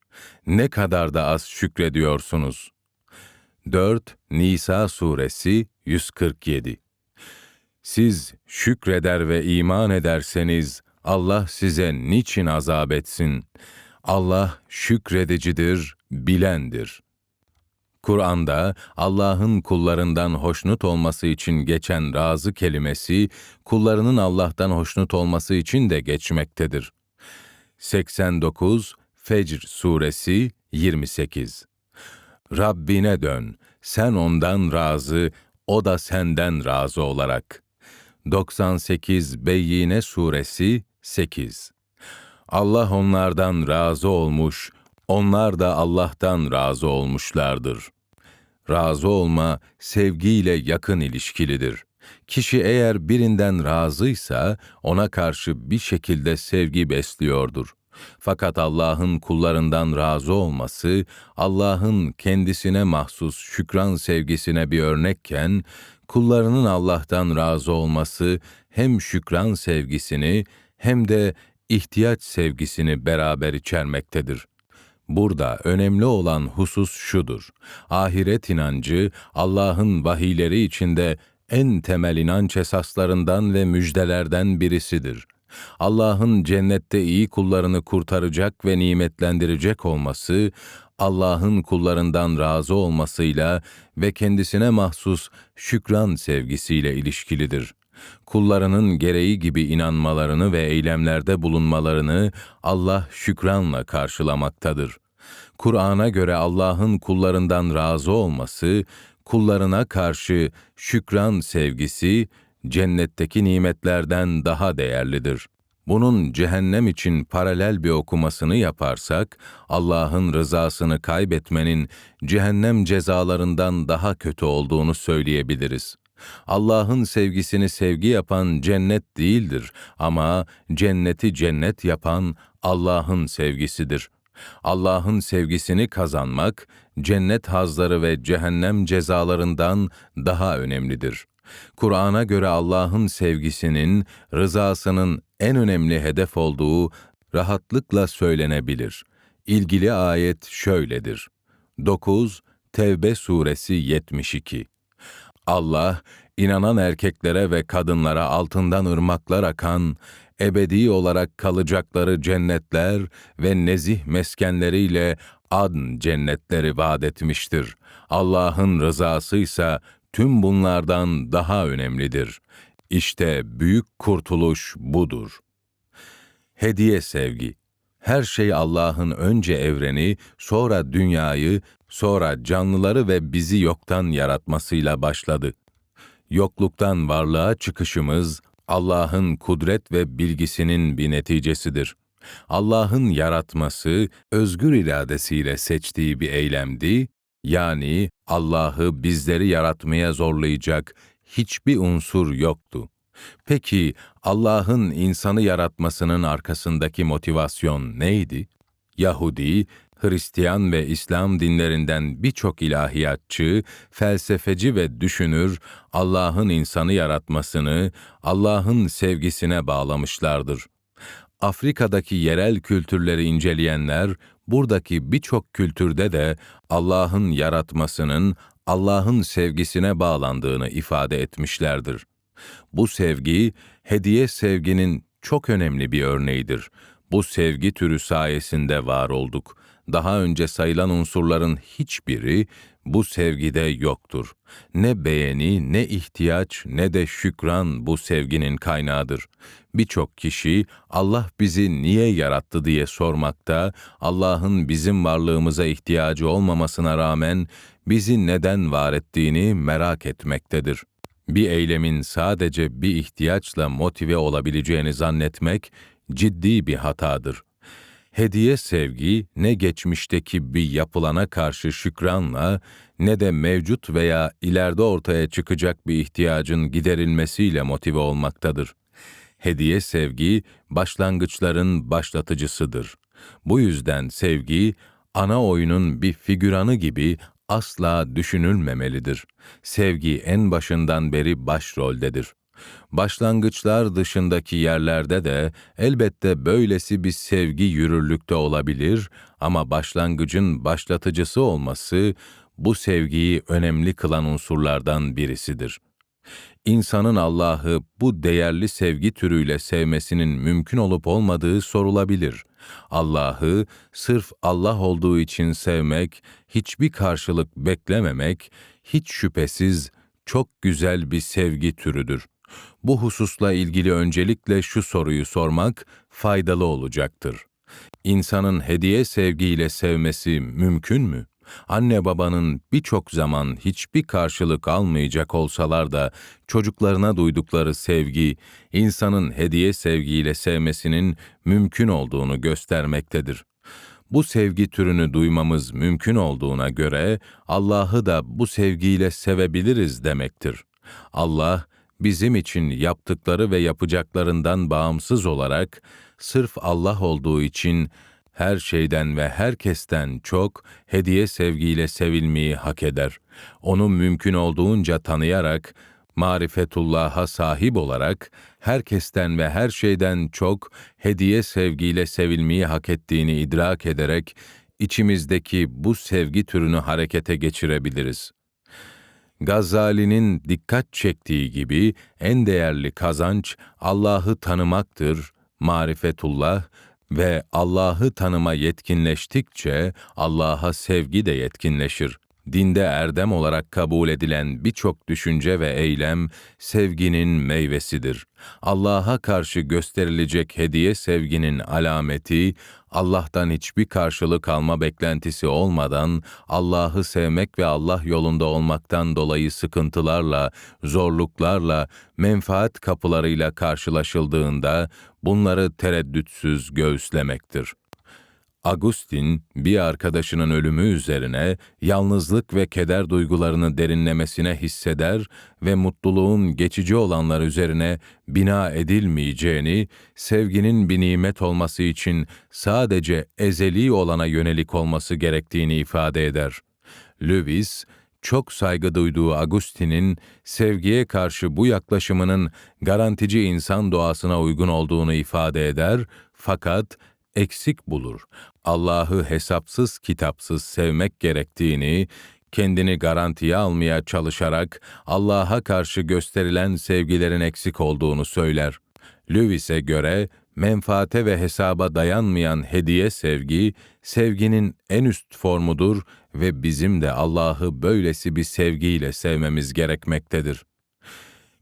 Ne kadar da az şükrediyorsunuz. 4 Nisa Suresi 147 Siz şükreder ve iman ederseniz, Allah size niçin azap etsin? Allah şükredicidir, bilendir.'' Kur'an'da Allah'ın kullarından hoşnut olması için geçen razı kelimesi, kullarının Allah'tan hoşnut olması için de geçmektedir. 89 Fecr Suresi 28 Rabbine dön, sen ondan razı, o da senden razı olarak. 98 Beyyine Suresi 8 Allah onlardan razı olmuş, onlar da Allah'tan razı olmuşlardır. Razı olma, sevgiyle yakın ilişkilidir. Kişi eğer birinden razıysa, ona karşı bir şekilde sevgi besliyordur. Fakat Allah'ın kullarından razı olması, Allah'ın kendisine mahsus şükran sevgisine bir örnekken, kullarının Allah'tan razı olması hem şükran sevgisini hem de ihtiyaç sevgisini beraber içermektedir. Burada önemli olan husus şudur. Ahiret inancı Allah'ın vahiyleri içinde en temel inanç esaslarından ve müjdelerden birisidir. Allah'ın cennette iyi kullarını kurtaracak ve nimetlendirecek olması, Allah'ın kullarından razı olmasıyla ve kendisine mahsus şükran sevgisiyle ilişkilidir kullarının gereği gibi inanmalarını ve eylemlerde bulunmalarını Allah şükranla karşılamaktadır. Kur'an'a göre Allah'ın kullarından razı olması, kullarına karşı şükran sevgisi, cennetteki nimetlerden daha değerlidir. Bunun cehennem için paralel bir okumasını yaparsak, Allah'ın rızasını kaybetmenin cehennem cezalarından daha kötü olduğunu söyleyebiliriz. Allah'ın sevgisini sevgi yapan cennet değildir ama cenneti cennet yapan Allah'ın sevgisidir. Allah'ın sevgisini kazanmak, cennet hazları ve cehennem cezalarından daha önemlidir. Kur'an'a göre Allah'ın sevgisinin, rızasının en önemli hedef olduğu rahatlıkla söylenebilir. İlgili ayet şöyledir. 9 Tevbe suresi 72 Allah, inanan erkeklere ve kadınlara altından ırmaklar akan, ebedi olarak kalacakları cennetler ve nezih meskenleriyle adn cennetleri vaat etmiştir. Allah'ın rızası ise tüm bunlardan daha önemlidir. İşte büyük kurtuluş budur. Hediye sevgi her şey Allah'ın önce evreni, sonra dünyayı, sonra canlıları ve bizi yoktan yaratmasıyla başladı. Yokluktan varlığa çıkışımız Allah'ın kudret ve bilgisinin bir neticesidir. Allah'ın yaratması özgür iradesiyle seçtiği bir eylemdi, yani Allah'ı bizleri yaratmaya zorlayacak hiçbir unsur yoktu. Peki Allah'ın insanı yaratmasının arkasındaki motivasyon neydi? Yahudi, Hristiyan ve İslam dinlerinden birçok ilahiyatçı, felsefeci ve düşünür Allah'ın insanı yaratmasını Allah'ın sevgisine bağlamışlardır. Afrika'daki yerel kültürleri inceleyenler buradaki birçok kültürde de Allah'ın yaratmasının Allah'ın sevgisine bağlandığını ifade etmişlerdir. Bu sevgi, hediye sevginin çok önemli bir örneğidir. Bu sevgi türü sayesinde var olduk. Daha önce sayılan unsurların hiçbiri bu sevgide yoktur. Ne beğeni, ne ihtiyaç, ne de şükran bu sevginin kaynağıdır. Birçok kişi Allah bizi niye yarattı diye sormakta, Allah'ın bizim varlığımıza ihtiyacı olmamasına rağmen bizi neden var ettiğini merak etmektedir. Bir eylemin sadece bir ihtiyaçla motive olabileceğini zannetmek ciddi bir hatadır. Hediye sevgi ne geçmişteki bir yapılana karşı şükranla ne de mevcut veya ileride ortaya çıkacak bir ihtiyacın giderilmesiyle motive olmaktadır. Hediye sevgi başlangıçların başlatıcısıdır. Bu yüzden sevgi ana oyunun bir figüranı gibi asla düşünülmemelidir. Sevgi en başından beri başroldedir. Başlangıçlar dışındaki yerlerde de elbette böylesi bir sevgi yürürlükte olabilir ama başlangıcın başlatıcısı olması bu sevgiyi önemli kılan unsurlardan birisidir. İnsanın Allah'ı bu değerli sevgi türüyle sevmesinin mümkün olup olmadığı sorulabilir. Allah'ı sırf Allah olduğu için sevmek, hiçbir karşılık beklememek, hiç şüphesiz çok güzel bir sevgi türüdür. Bu hususla ilgili öncelikle şu soruyu sormak faydalı olacaktır. İnsanın hediye sevgiyle sevmesi mümkün mü? Anne babanın birçok zaman hiçbir karşılık almayacak olsalar da çocuklarına duydukları sevgi, insanın hediye sevgiyle sevmesinin mümkün olduğunu göstermektedir. Bu sevgi türünü duymamız mümkün olduğuna göre Allah'ı da bu sevgiyle sevebiliriz demektir. Allah bizim için yaptıkları ve yapacaklarından bağımsız olarak sırf Allah olduğu için her şeyden ve herkesten çok hediye sevgiyle sevilmeyi hak eder. Onu mümkün olduğunca tanıyarak, marifetullah'a sahip olarak, herkesten ve her şeyden çok hediye sevgiyle sevilmeyi hak ettiğini idrak ederek, içimizdeki bu sevgi türünü harekete geçirebiliriz. Gazali'nin dikkat çektiği gibi en değerli kazanç Allah'ı tanımaktır, marifetullah ve Allah'ı tanıma yetkinleştikçe Allah'a sevgi de yetkinleşir. Dinde erdem olarak kabul edilen birçok düşünce ve eylem sevginin meyvesidir. Allah'a karşı gösterilecek hediye sevginin alameti, Allah'tan hiçbir karşılık alma beklentisi olmadan Allah'ı sevmek ve Allah yolunda olmaktan dolayı sıkıntılarla, zorluklarla, menfaat kapılarıyla karşılaşıldığında bunları tereddütsüz göğüslemektir. Agustin, bir arkadaşının ölümü üzerine yalnızlık ve keder duygularını derinlemesine hisseder ve mutluluğun geçici olanlar üzerine bina edilmeyeceğini, sevginin bir nimet olması için sadece ezeli olana yönelik olması gerektiğini ifade eder. Lewis, çok saygı duyduğu Agustin'in sevgiye karşı bu yaklaşımının garantici insan doğasına uygun olduğunu ifade eder fakat eksik bulur. Allah'ı hesapsız kitapsız sevmek gerektiğini, kendini garantiye almaya çalışarak Allah'a karşı gösterilen sevgilerin eksik olduğunu söyler. Lewis'e göre menfaate ve hesaba dayanmayan hediye sevgi, sevginin en üst formudur ve bizim de Allah'ı böylesi bir sevgiyle sevmemiz gerekmektedir.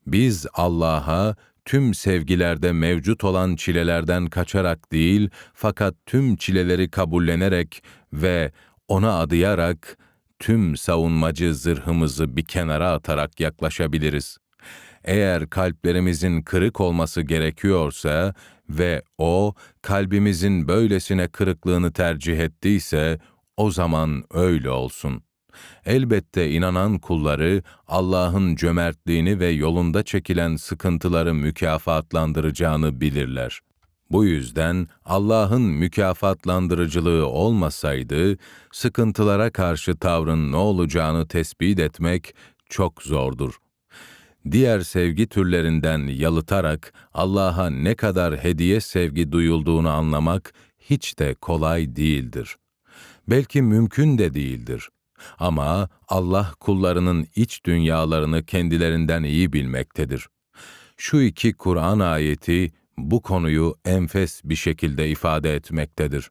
Biz Allah'a tüm sevgilerde mevcut olan çilelerden kaçarak değil, fakat tüm çileleri kabullenerek ve ona adayarak tüm savunmacı zırhımızı bir kenara atarak yaklaşabiliriz. eğer kalplerimizin kırık olması gerekiyorsa ve o kalbimizin böylesine kırıklığını tercih ettiyse o zaman öyle olsun. Elbette inanan kulları Allah'ın cömertliğini ve yolunda çekilen sıkıntıları mükafatlandıracağını bilirler. Bu yüzden Allah'ın mükafatlandırıcılığı olmasaydı, sıkıntılara karşı tavrın ne olacağını tespit etmek çok zordur. Diğer sevgi türlerinden yalıtarak Allah'a ne kadar hediye sevgi duyulduğunu anlamak hiç de kolay değildir. Belki mümkün de değildir. Ama Allah kullarının iç dünyalarını kendilerinden iyi bilmektedir. Şu iki Kur'an ayeti bu konuyu enfes bir şekilde ifade etmektedir.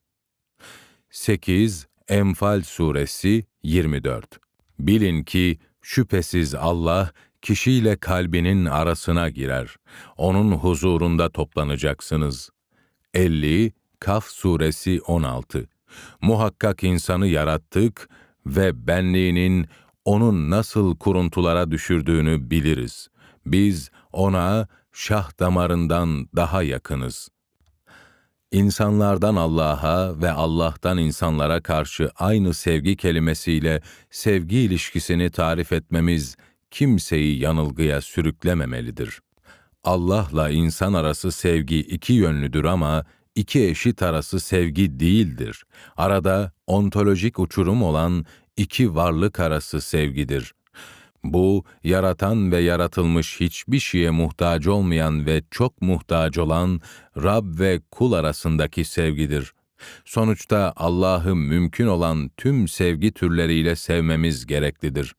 8 Enfal Suresi 24 Bilin ki şüphesiz Allah kişiyle kalbinin arasına girer. Onun huzurunda toplanacaksınız. 50 Kaf Suresi 16 Muhakkak insanı yarattık ve benliğinin onun nasıl kuruntulara düşürdüğünü biliriz. Biz ona şah damarından daha yakınız. İnsanlardan Allah'a ve Allah'tan insanlara karşı aynı sevgi kelimesiyle sevgi ilişkisini tarif etmemiz kimseyi yanılgıya sürüklememelidir. Allah'la insan arası sevgi iki yönlüdür ama iki eşit arası sevgi değildir. Arada ontolojik uçurum olan iki varlık arası sevgidir. Bu, yaratan ve yaratılmış hiçbir şeye muhtaç olmayan ve çok muhtaç olan Rab ve kul arasındaki sevgidir. Sonuçta Allah'ı mümkün olan tüm sevgi türleriyle sevmemiz gereklidir.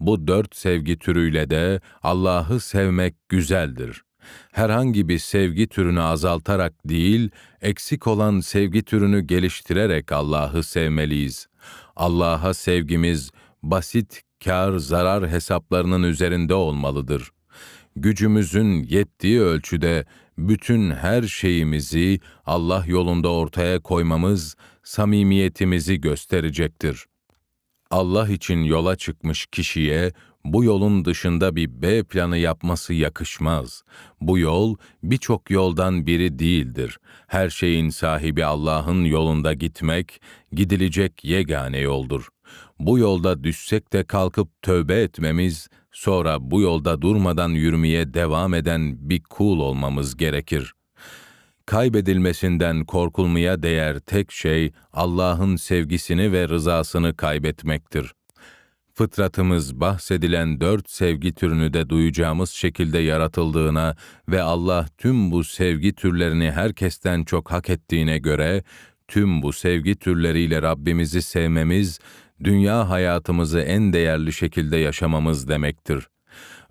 Bu dört sevgi türüyle de Allah'ı sevmek güzeldir. Herhangi bir sevgi türünü azaltarak değil, eksik olan sevgi türünü geliştirerek Allah'ı sevmeliyiz. Allah'a sevgimiz basit kar zarar hesaplarının üzerinde olmalıdır. Gücümüzün yettiği ölçüde bütün her şeyimizi Allah yolunda ortaya koymamız samimiyetimizi gösterecektir. Allah için yola çıkmış kişiye bu yolun dışında bir B planı yapması yakışmaz. Bu yol birçok yoldan biri değildir. Her şeyin sahibi Allah'ın yolunda gitmek, gidilecek yegane yoldur. Bu yolda düşsek de kalkıp tövbe etmemiz, sonra bu yolda durmadan yürümeye devam eden bir kul olmamız gerekir. Kaybedilmesinden korkulmaya değer tek şey Allah'ın sevgisini ve rızasını kaybetmektir. Fıtratımız bahsedilen dört sevgi türünü de duyacağımız şekilde yaratıldığına ve Allah tüm bu sevgi türlerini herkesten çok hak ettiğine göre, tüm bu sevgi türleriyle Rabbimizi sevmemiz, dünya hayatımızı en değerli şekilde yaşamamız demektir.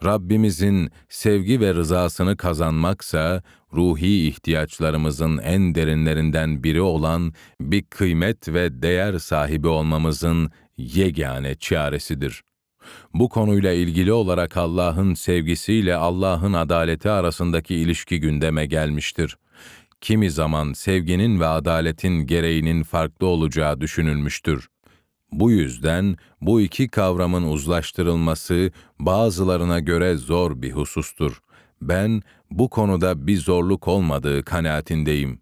Rabbimizin sevgi ve rızasını kazanmaksa, ruhi ihtiyaçlarımızın en derinlerinden biri olan bir kıymet ve değer sahibi olmamızın yegane çaresidir. Bu konuyla ilgili olarak Allah'ın sevgisiyle Allah'ın adaleti arasındaki ilişki gündeme gelmiştir. Kimi zaman sevginin ve adaletin gereğinin farklı olacağı düşünülmüştür. Bu yüzden bu iki kavramın uzlaştırılması bazılarına göre zor bir husustur. Ben bu konuda bir zorluk olmadığı kanaatindeyim.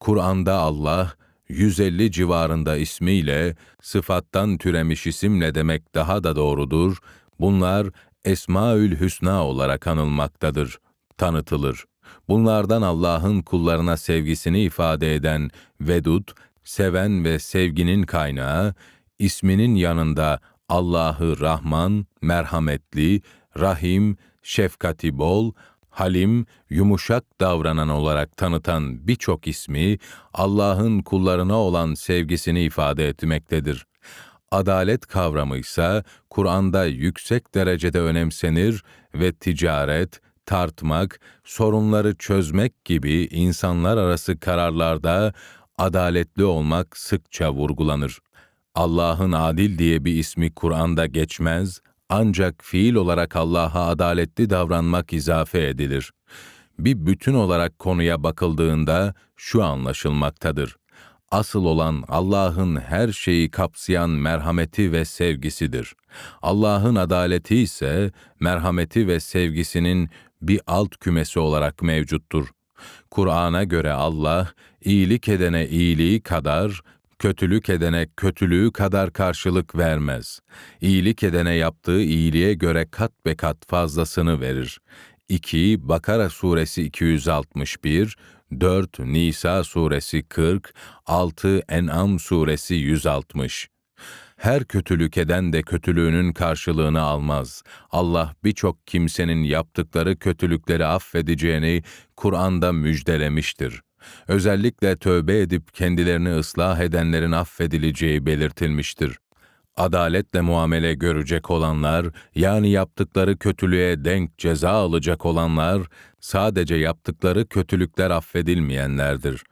Kur'an'da Allah 150 civarında ismiyle, sıfattan türemiş isimle demek daha da doğrudur. Bunlar Esmaül Hüsna olarak anılmaktadır, tanıtılır. Bunlardan Allah'ın kullarına sevgisini ifade eden Vedud, seven ve sevginin kaynağı, isminin yanında Allah'ı Rahman, merhametli, Rahim, şefkati bol, halim, yumuşak davranan olarak tanıtan birçok ismi Allah'ın kullarına olan sevgisini ifade etmektedir. Adalet kavramı ise Kur'an'da yüksek derecede önemsenir ve ticaret, tartmak, sorunları çözmek gibi insanlar arası kararlarda adaletli olmak sıkça vurgulanır. Allah'ın adil diye bir ismi Kur'an'da geçmez ancak fiil olarak Allah'a adaletli davranmak izafe edilir. Bir bütün olarak konuya bakıldığında şu anlaşılmaktadır. Asıl olan Allah'ın her şeyi kapsayan merhameti ve sevgisidir. Allah'ın adaleti ise merhameti ve sevgisinin bir alt kümesi olarak mevcuttur. Kur'an'a göre Allah, iyilik edene iyiliği kadar, kötülük edene kötülüğü kadar karşılık vermez. İyilik edene yaptığı iyiliğe göre kat be kat fazlasını verir. 2 Bakara suresi 261, 4 Nisa suresi 40, 6 En'am suresi 160. Her kötülük eden de kötülüğünün karşılığını almaz. Allah birçok kimsenin yaptıkları kötülükleri affedeceğini Kur'an'da müjdelemiştir. Özellikle tövbe edip kendilerini ıslah edenlerin affedileceği belirtilmiştir. Adaletle muamele görecek olanlar, yani yaptıkları kötülüğe denk ceza alacak olanlar, sadece yaptıkları kötülükler affedilmeyenlerdir.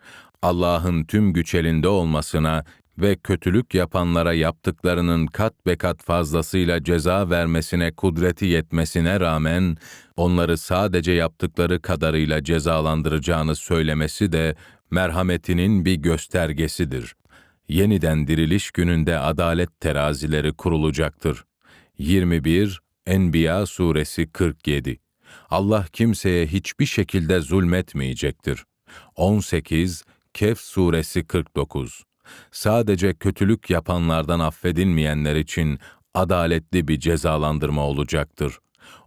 Allah'ın tüm güç elinde olmasına ve kötülük yapanlara yaptıklarının kat be kat fazlasıyla ceza vermesine kudreti yetmesine rağmen, onları sadece yaptıkları kadarıyla cezalandıracağını söylemesi de merhametinin bir göstergesidir. Yeniden diriliş gününde adalet terazileri kurulacaktır. 21 Enbiya suresi 47 Allah kimseye hiçbir şekilde zulmetmeyecektir. 18 Kehf suresi 49 Sadece kötülük yapanlardan affedilmeyenler için adaletli bir cezalandırma olacaktır.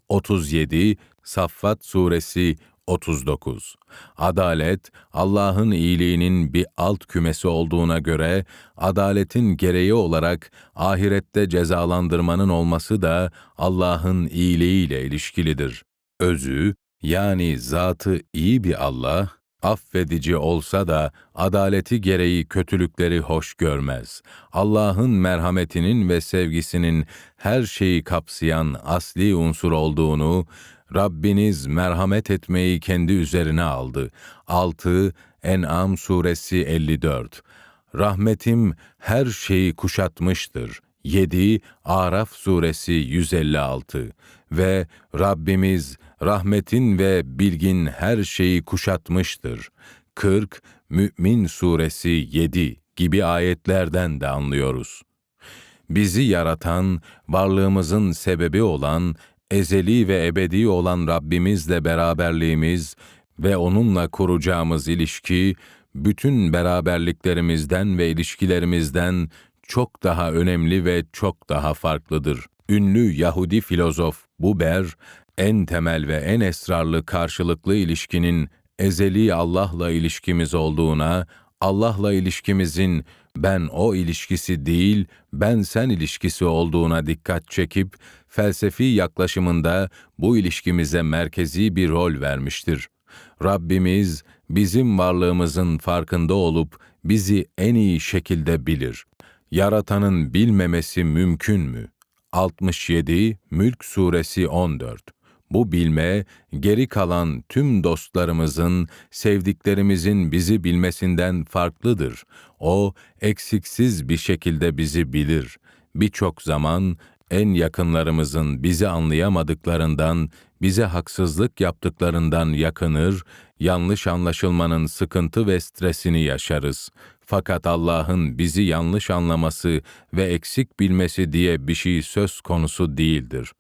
37 Saffat suresi 39. Adalet, Allah'ın iyiliğinin bir alt kümesi olduğuna göre, adaletin gereği olarak ahirette cezalandırmanın olması da Allah'ın iyiliğiyle ilişkilidir. Özü, yani zatı iyi bir Allah, affedici olsa da adaleti gereği kötülükleri hoş görmez. Allah'ın merhametinin ve sevgisinin her şeyi kapsayan asli unsur olduğunu, Rabbiniz merhamet etmeyi kendi üzerine aldı. 6 En'am suresi 54 Rahmetim her şeyi kuşatmıştır. 7 Araf suresi 156 ve Rabbimiz rahmetin ve bilgin her şeyi kuşatmıştır. 40 Mü'min suresi 7 gibi ayetlerden de anlıyoruz. Bizi yaratan, varlığımızın sebebi olan, ezeli ve ebedi olan Rabbimizle beraberliğimiz ve onunla kuracağımız ilişki, bütün beraberliklerimizden ve ilişkilerimizden çok daha önemli ve çok daha farklıdır. Ünlü Yahudi filozof Buber, en temel ve en esrarlı karşılıklı ilişkinin ezeli Allah'la ilişkimiz olduğuna, Allah'la ilişkimizin ben o ilişkisi değil, ben sen ilişkisi olduğuna dikkat çekip felsefi yaklaşımında bu ilişkimize merkezi bir rol vermiştir. Rabbimiz bizim varlığımızın farkında olup bizi en iyi şekilde bilir. Yaratanın bilmemesi mümkün mü? 67 Mülk Suresi 14 bu bilme, geri kalan tüm dostlarımızın, sevdiklerimizin bizi bilmesinden farklıdır. O, eksiksiz bir şekilde bizi bilir. Birçok zaman en yakınlarımızın bizi anlayamadıklarından, bize haksızlık yaptıklarından yakınır, yanlış anlaşılmanın sıkıntı ve stresini yaşarız. Fakat Allah'ın bizi yanlış anlaması ve eksik bilmesi diye bir şey söz konusu değildir.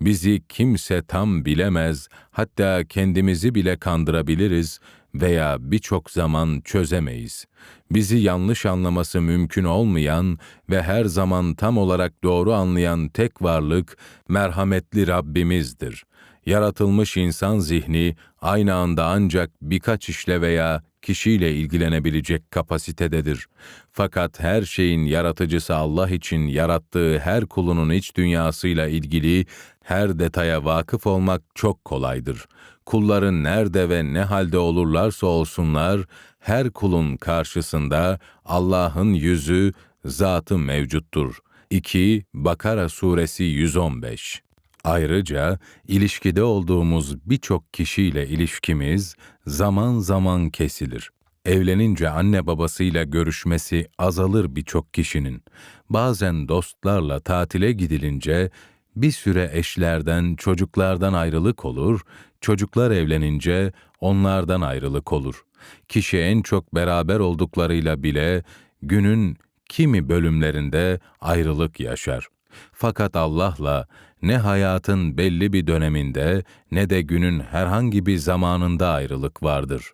Bizi kimse tam bilemez, hatta kendimizi bile kandırabiliriz veya birçok zaman çözemeyiz. Bizi yanlış anlaması mümkün olmayan ve her zaman tam olarak doğru anlayan tek varlık merhametli Rabbimizdir. Yaratılmış insan zihni aynı anda ancak birkaç işle veya kişiyle ilgilenebilecek kapasitededir. Fakat her şeyin yaratıcısı Allah için yarattığı her kulunun iç dünyasıyla ilgili her detaya vakıf olmak çok kolaydır. Kulların nerede ve ne halde olurlarsa olsunlar, her kulun karşısında Allah'ın yüzü, zatı mevcuttur. 2 Bakara suresi 115 Ayrıca ilişkide olduğumuz birçok kişiyle ilişkimiz zaman zaman kesilir. Evlenince anne babasıyla görüşmesi azalır birçok kişinin. Bazen dostlarla tatile gidilince bir süre eşlerden, çocuklardan ayrılık olur, Çocuklar evlenince onlardan ayrılık olur. Kişi en çok beraber olduklarıyla bile günün kimi bölümlerinde ayrılık yaşar. Fakat Allah'la ne hayatın belli bir döneminde ne de günün herhangi bir zamanında ayrılık vardır.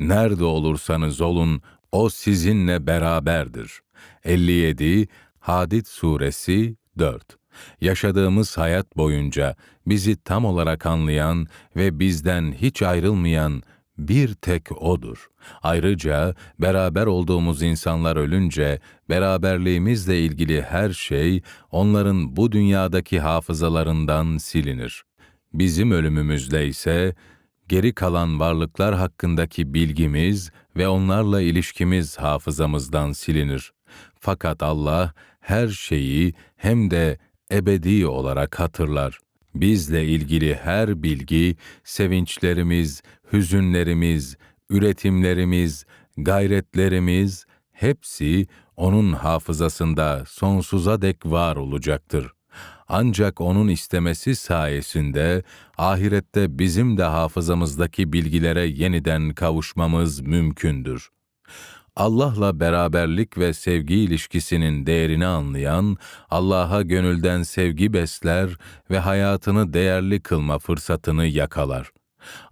Nerede olursanız olun o sizinle beraberdir. 57 Hadid Suresi 4 Yaşadığımız hayat boyunca bizi tam olarak anlayan ve bizden hiç ayrılmayan bir tek O'dur. Ayrıca beraber olduğumuz insanlar ölünce beraberliğimizle ilgili her şey onların bu dünyadaki hafızalarından silinir. Bizim ölümümüzde ise geri kalan varlıklar hakkındaki bilgimiz ve onlarla ilişkimiz hafızamızdan silinir. Fakat Allah her şeyi hem de ebedi olarak hatırlar. Bizle ilgili her bilgi, sevinçlerimiz, hüzünlerimiz, üretimlerimiz, gayretlerimiz hepsi onun hafızasında sonsuza dek var olacaktır. Ancak onun istemesi sayesinde ahirette bizim de hafızamızdaki bilgilere yeniden kavuşmamız mümkündür. Allah'la beraberlik ve sevgi ilişkisinin değerini anlayan, Allah'a gönülden sevgi besler ve hayatını değerli kılma fırsatını yakalar.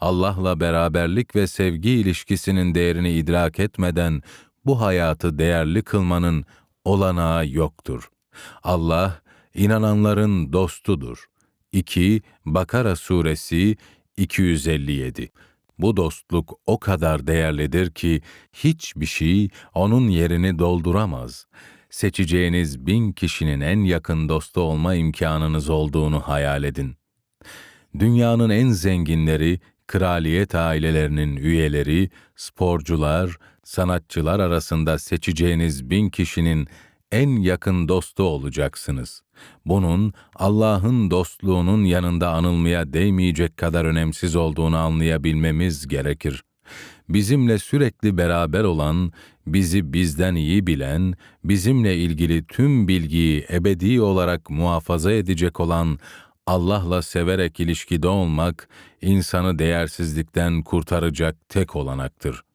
Allah'la beraberlik ve sevgi ilişkisinin değerini idrak etmeden bu hayatı değerli kılmanın olanağı yoktur. Allah inananların dostudur. 2 Bakara suresi 257 bu dostluk o kadar değerlidir ki hiçbir şey onun yerini dolduramaz. Seçeceğiniz bin kişinin en yakın dostu olma imkanınız olduğunu hayal edin. Dünyanın en zenginleri, kraliyet ailelerinin üyeleri, sporcular, sanatçılar arasında seçeceğiniz bin kişinin en yakın dostu olacaksınız. Bunun Allah'ın dostluğunun yanında anılmaya değmeyecek kadar önemsiz olduğunu anlayabilmemiz gerekir. Bizimle sürekli beraber olan, bizi bizden iyi bilen, bizimle ilgili tüm bilgiyi ebedi olarak muhafaza edecek olan Allah'la severek ilişkide olmak, insanı değersizlikten kurtaracak tek olanaktır.''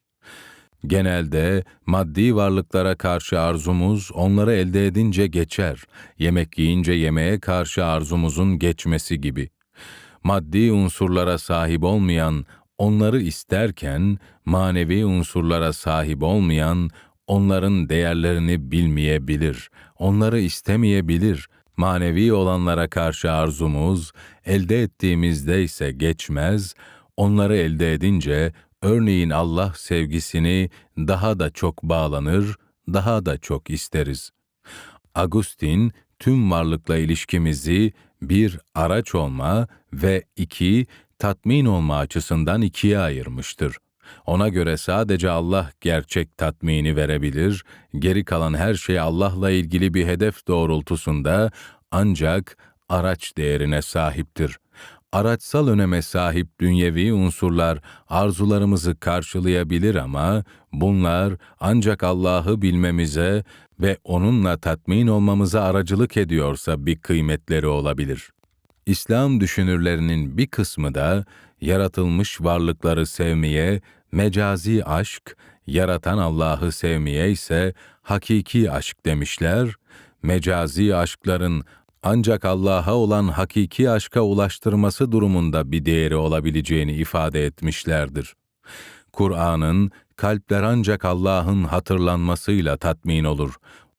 Genelde maddi varlıklara karşı arzumuz onları elde edince geçer, yemek yiyince yemeğe karşı arzumuzun geçmesi gibi. Maddi unsurlara sahip olmayan, onları isterken, manevi unsurlara sahip olmayan, onların değerlerini bilmeyebilir, onları istemeyebilir, manevi olanlara karşı arzumuz, elde ettiğimizde ise geçmez, onları elde edince Örneğin Allah sevgisini daha da çok bağlanır, daha da çok isteriz. Agustin tüm varlıkla ilişkimizi bir araç olma ve iki tatmin olma açısından ikiye ayırmıştır. Ona göre sadece Allah gerçek tatmini verebilir, geri kalan her şey Allah'la ilgili bir hedef doğrultusunda ancak araç değerine sahiptir araçsal öneme sahip dünyevi unsurlar arzularımızı karşılayabilir ama bunlar ancak Allah'ı bilmemize ve onunla tatmin olmamıza aracılık ediyorsa bir kıymetleri olabilir. İslam düşünürlerinin bir kısmı da yaratılmış varlıkları sevmeye mecazi aşk, yaratan Allah'ı sevmeye ise hakiki aşk demişler. Mecazi aşkların ancak Allah'a olan hakiki aşka ulaştırması durumunda bir değeri olabileceğini ifade etmişlerdir. Kur'an'ın kalpler ancak Allah'ın hatırlanmasıyla tatmin olur.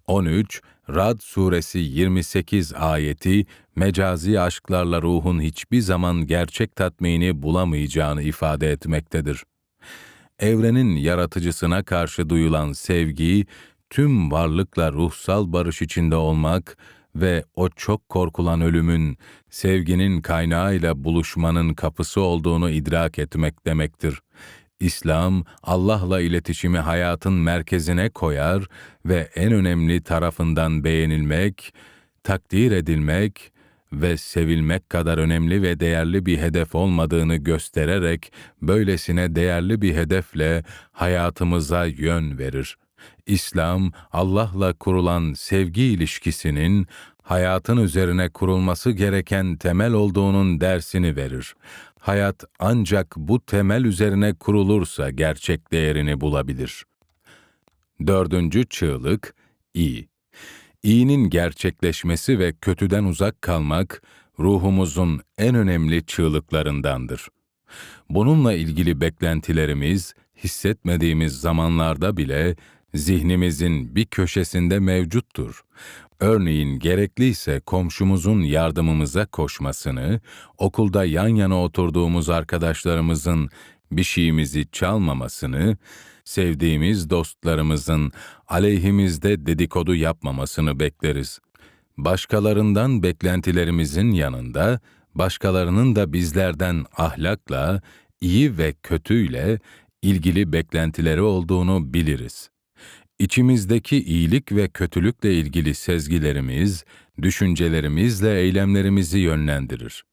13 Rad suresi 28 ayeti mecazi aşklarla ruhun hiçbir zaman gerçek tatmini bulamayacağını ifade etmektedir. Evrenin yaratıcısına karşı duyulan sevgi, tüm varlıkla ruhsal barış içinde olmak ve o çok korkulan ölümün, sevginin kaynağıyla buluşmanın kapısı olduğunu idrak etmek demektir. İslam, Allah'la iletişimi hayatın merkezine koyar ve en önemli tarafından beğenilmek, takdir edilmek ve sevilmek kadar önemli ve değerli bir hedef olmadığını göstererek böylesine değerli bir hedefle hayatımıza yön verir. İslam, Allah'la kurulan sevgi ilişkisinin hayatın üzerine kurulması gereken temel olduğunun dersini verir. Hayat ancak bu temel üzerine kurulursa gerçek değerini bulabilir. Dördüncü çığlık, iyi. İyinin gerçekleşmesi ve kötüden uzak kalmak, ruhumuzun en önemli çığlıklarındandır. Bununla ilgili beklentilerimiz, hissetmediğimiz zamanlarda bile zihnimizin bir köşesinde mevcuttur. Örneğin gerekliyse komşumuzun yardımımıza koşmasını, okulda yan yana oturduğumuz arkadaşlarımızın bir şeyimizi çalmamasını, sevdiğimiz dostlarımızın aleyhimizde dedikodu yapmamasını bekleriz. Başkalarından beklentilerimizin yanında, başkalarının da bizlerden ahlakla, iyi ve kötüyle ilgili beklentileri olduğunu biliriz. İçimizdeki iyilik ve kötülükle ilgili sezgilerimiz, düşüncelerimizle eylemlerimizi yönlendirir.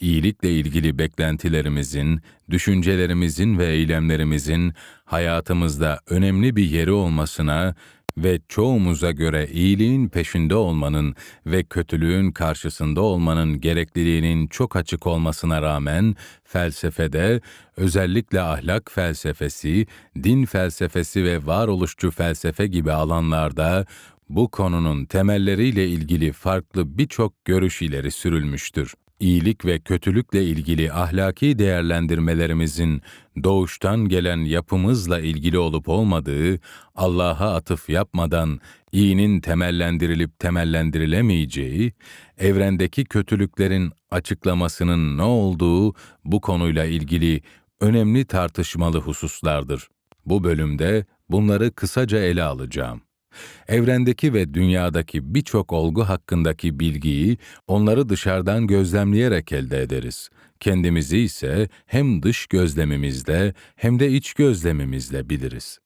İyilikle ilgili beklentilerimizin, düşüncelerimizin ve eylemlerimizin hayatımızda önemli bir yeri olmasına ve çoğumuza göre iyiliğin peşinde olmanın ve kötülüğün karşısında olmanın gerekliliğinin çok açık olmasına rağmen felsefede özellikle ahlak felsefesi, din felsefesi ve varoluşçu felsefe gibi alanlarda bu konunun temelleriyle ilgili farklı birçok görüş ileri sürülmüştür iyilik ve kötülükle ilgili ahlaki değerlendirmelerimizin doğuştan gelen yapımızla ilgili olup olmadığı, Allah'a atıf yapmadan iyinin temellendirilip temellendirilemeyeceği, evrendeki kötülüklerin açıklamasının ne olduğu bu konuyla ilgili önemli tartışmalı hususlardır. Bu bölümde bunları kısaca ele alacağım evrendeki ve dünyadaki birçok olgu hakkındaki bilgiyi onları dışarıdan gözlemleyerek elde ederiz. Kendimizi ise hem dış gözlemimizle hem de iç gözlemimizle biliriz.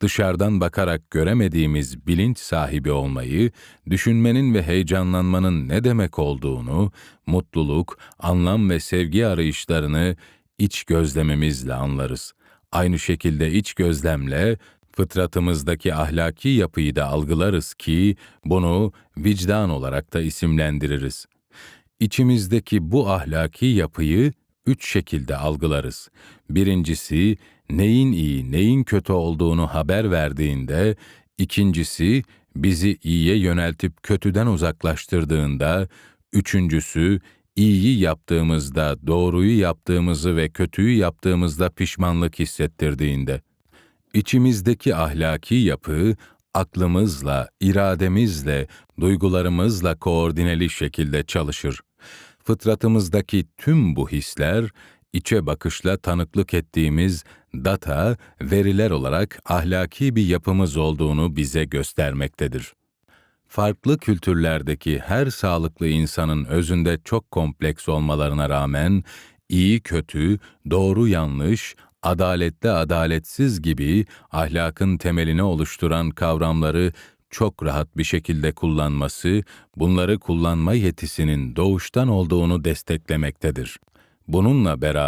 Dışarıdan bakarak göremediğimiz bilinç sahibi olmayı, düşünmenin ve heyecanlanmanın ne demek olduğunu, mutluluk, anlam ve sevgi arayışlarını iç gözlemimizle anlarız. Aynı şekilde iç gözlemle fıtratımızdaki ahlaki yapıyı da algılarız ki bunu vicdan olarak da isimlendiririz. İçimizdeki bu ahlaki yapıyı üç şekilde algılarız. Birincisi, neyin iyi, neyin kötü olduğunu haber verdiğinde, ikincisi, bizi iyiye yöneltip kötüden uzaklaştırdığında, üçüncüsü, iyiyi yaptığımızda, doğruyu yaptığımızı ve kötüyü yaptığımızda pişmanlık hissettirdiğinde. İçimizdeki ahlaki yapı, aklımızla, irademizle, duygularımızla koordineli şekilde çalışır. Fıtratımızdaki tüm bu hisler, içe bakışla tanıklık ettiğimiz data, veriler olarak ahlaki bir yapımız olduğunu bize göstermektedir. Farklı kültürlerdeki her sağlıklı insanın özünde çok kompleks olmalarına rağmen iyi kötü, doğru yanlış, adaletli adaletsiz gibi ahlakın temelini oluşturan kavramları çok rahat bir şekilde kullanması, bunları kullanma yetisinin doğuştan olduğunu desteklemektedir. Bununla beraber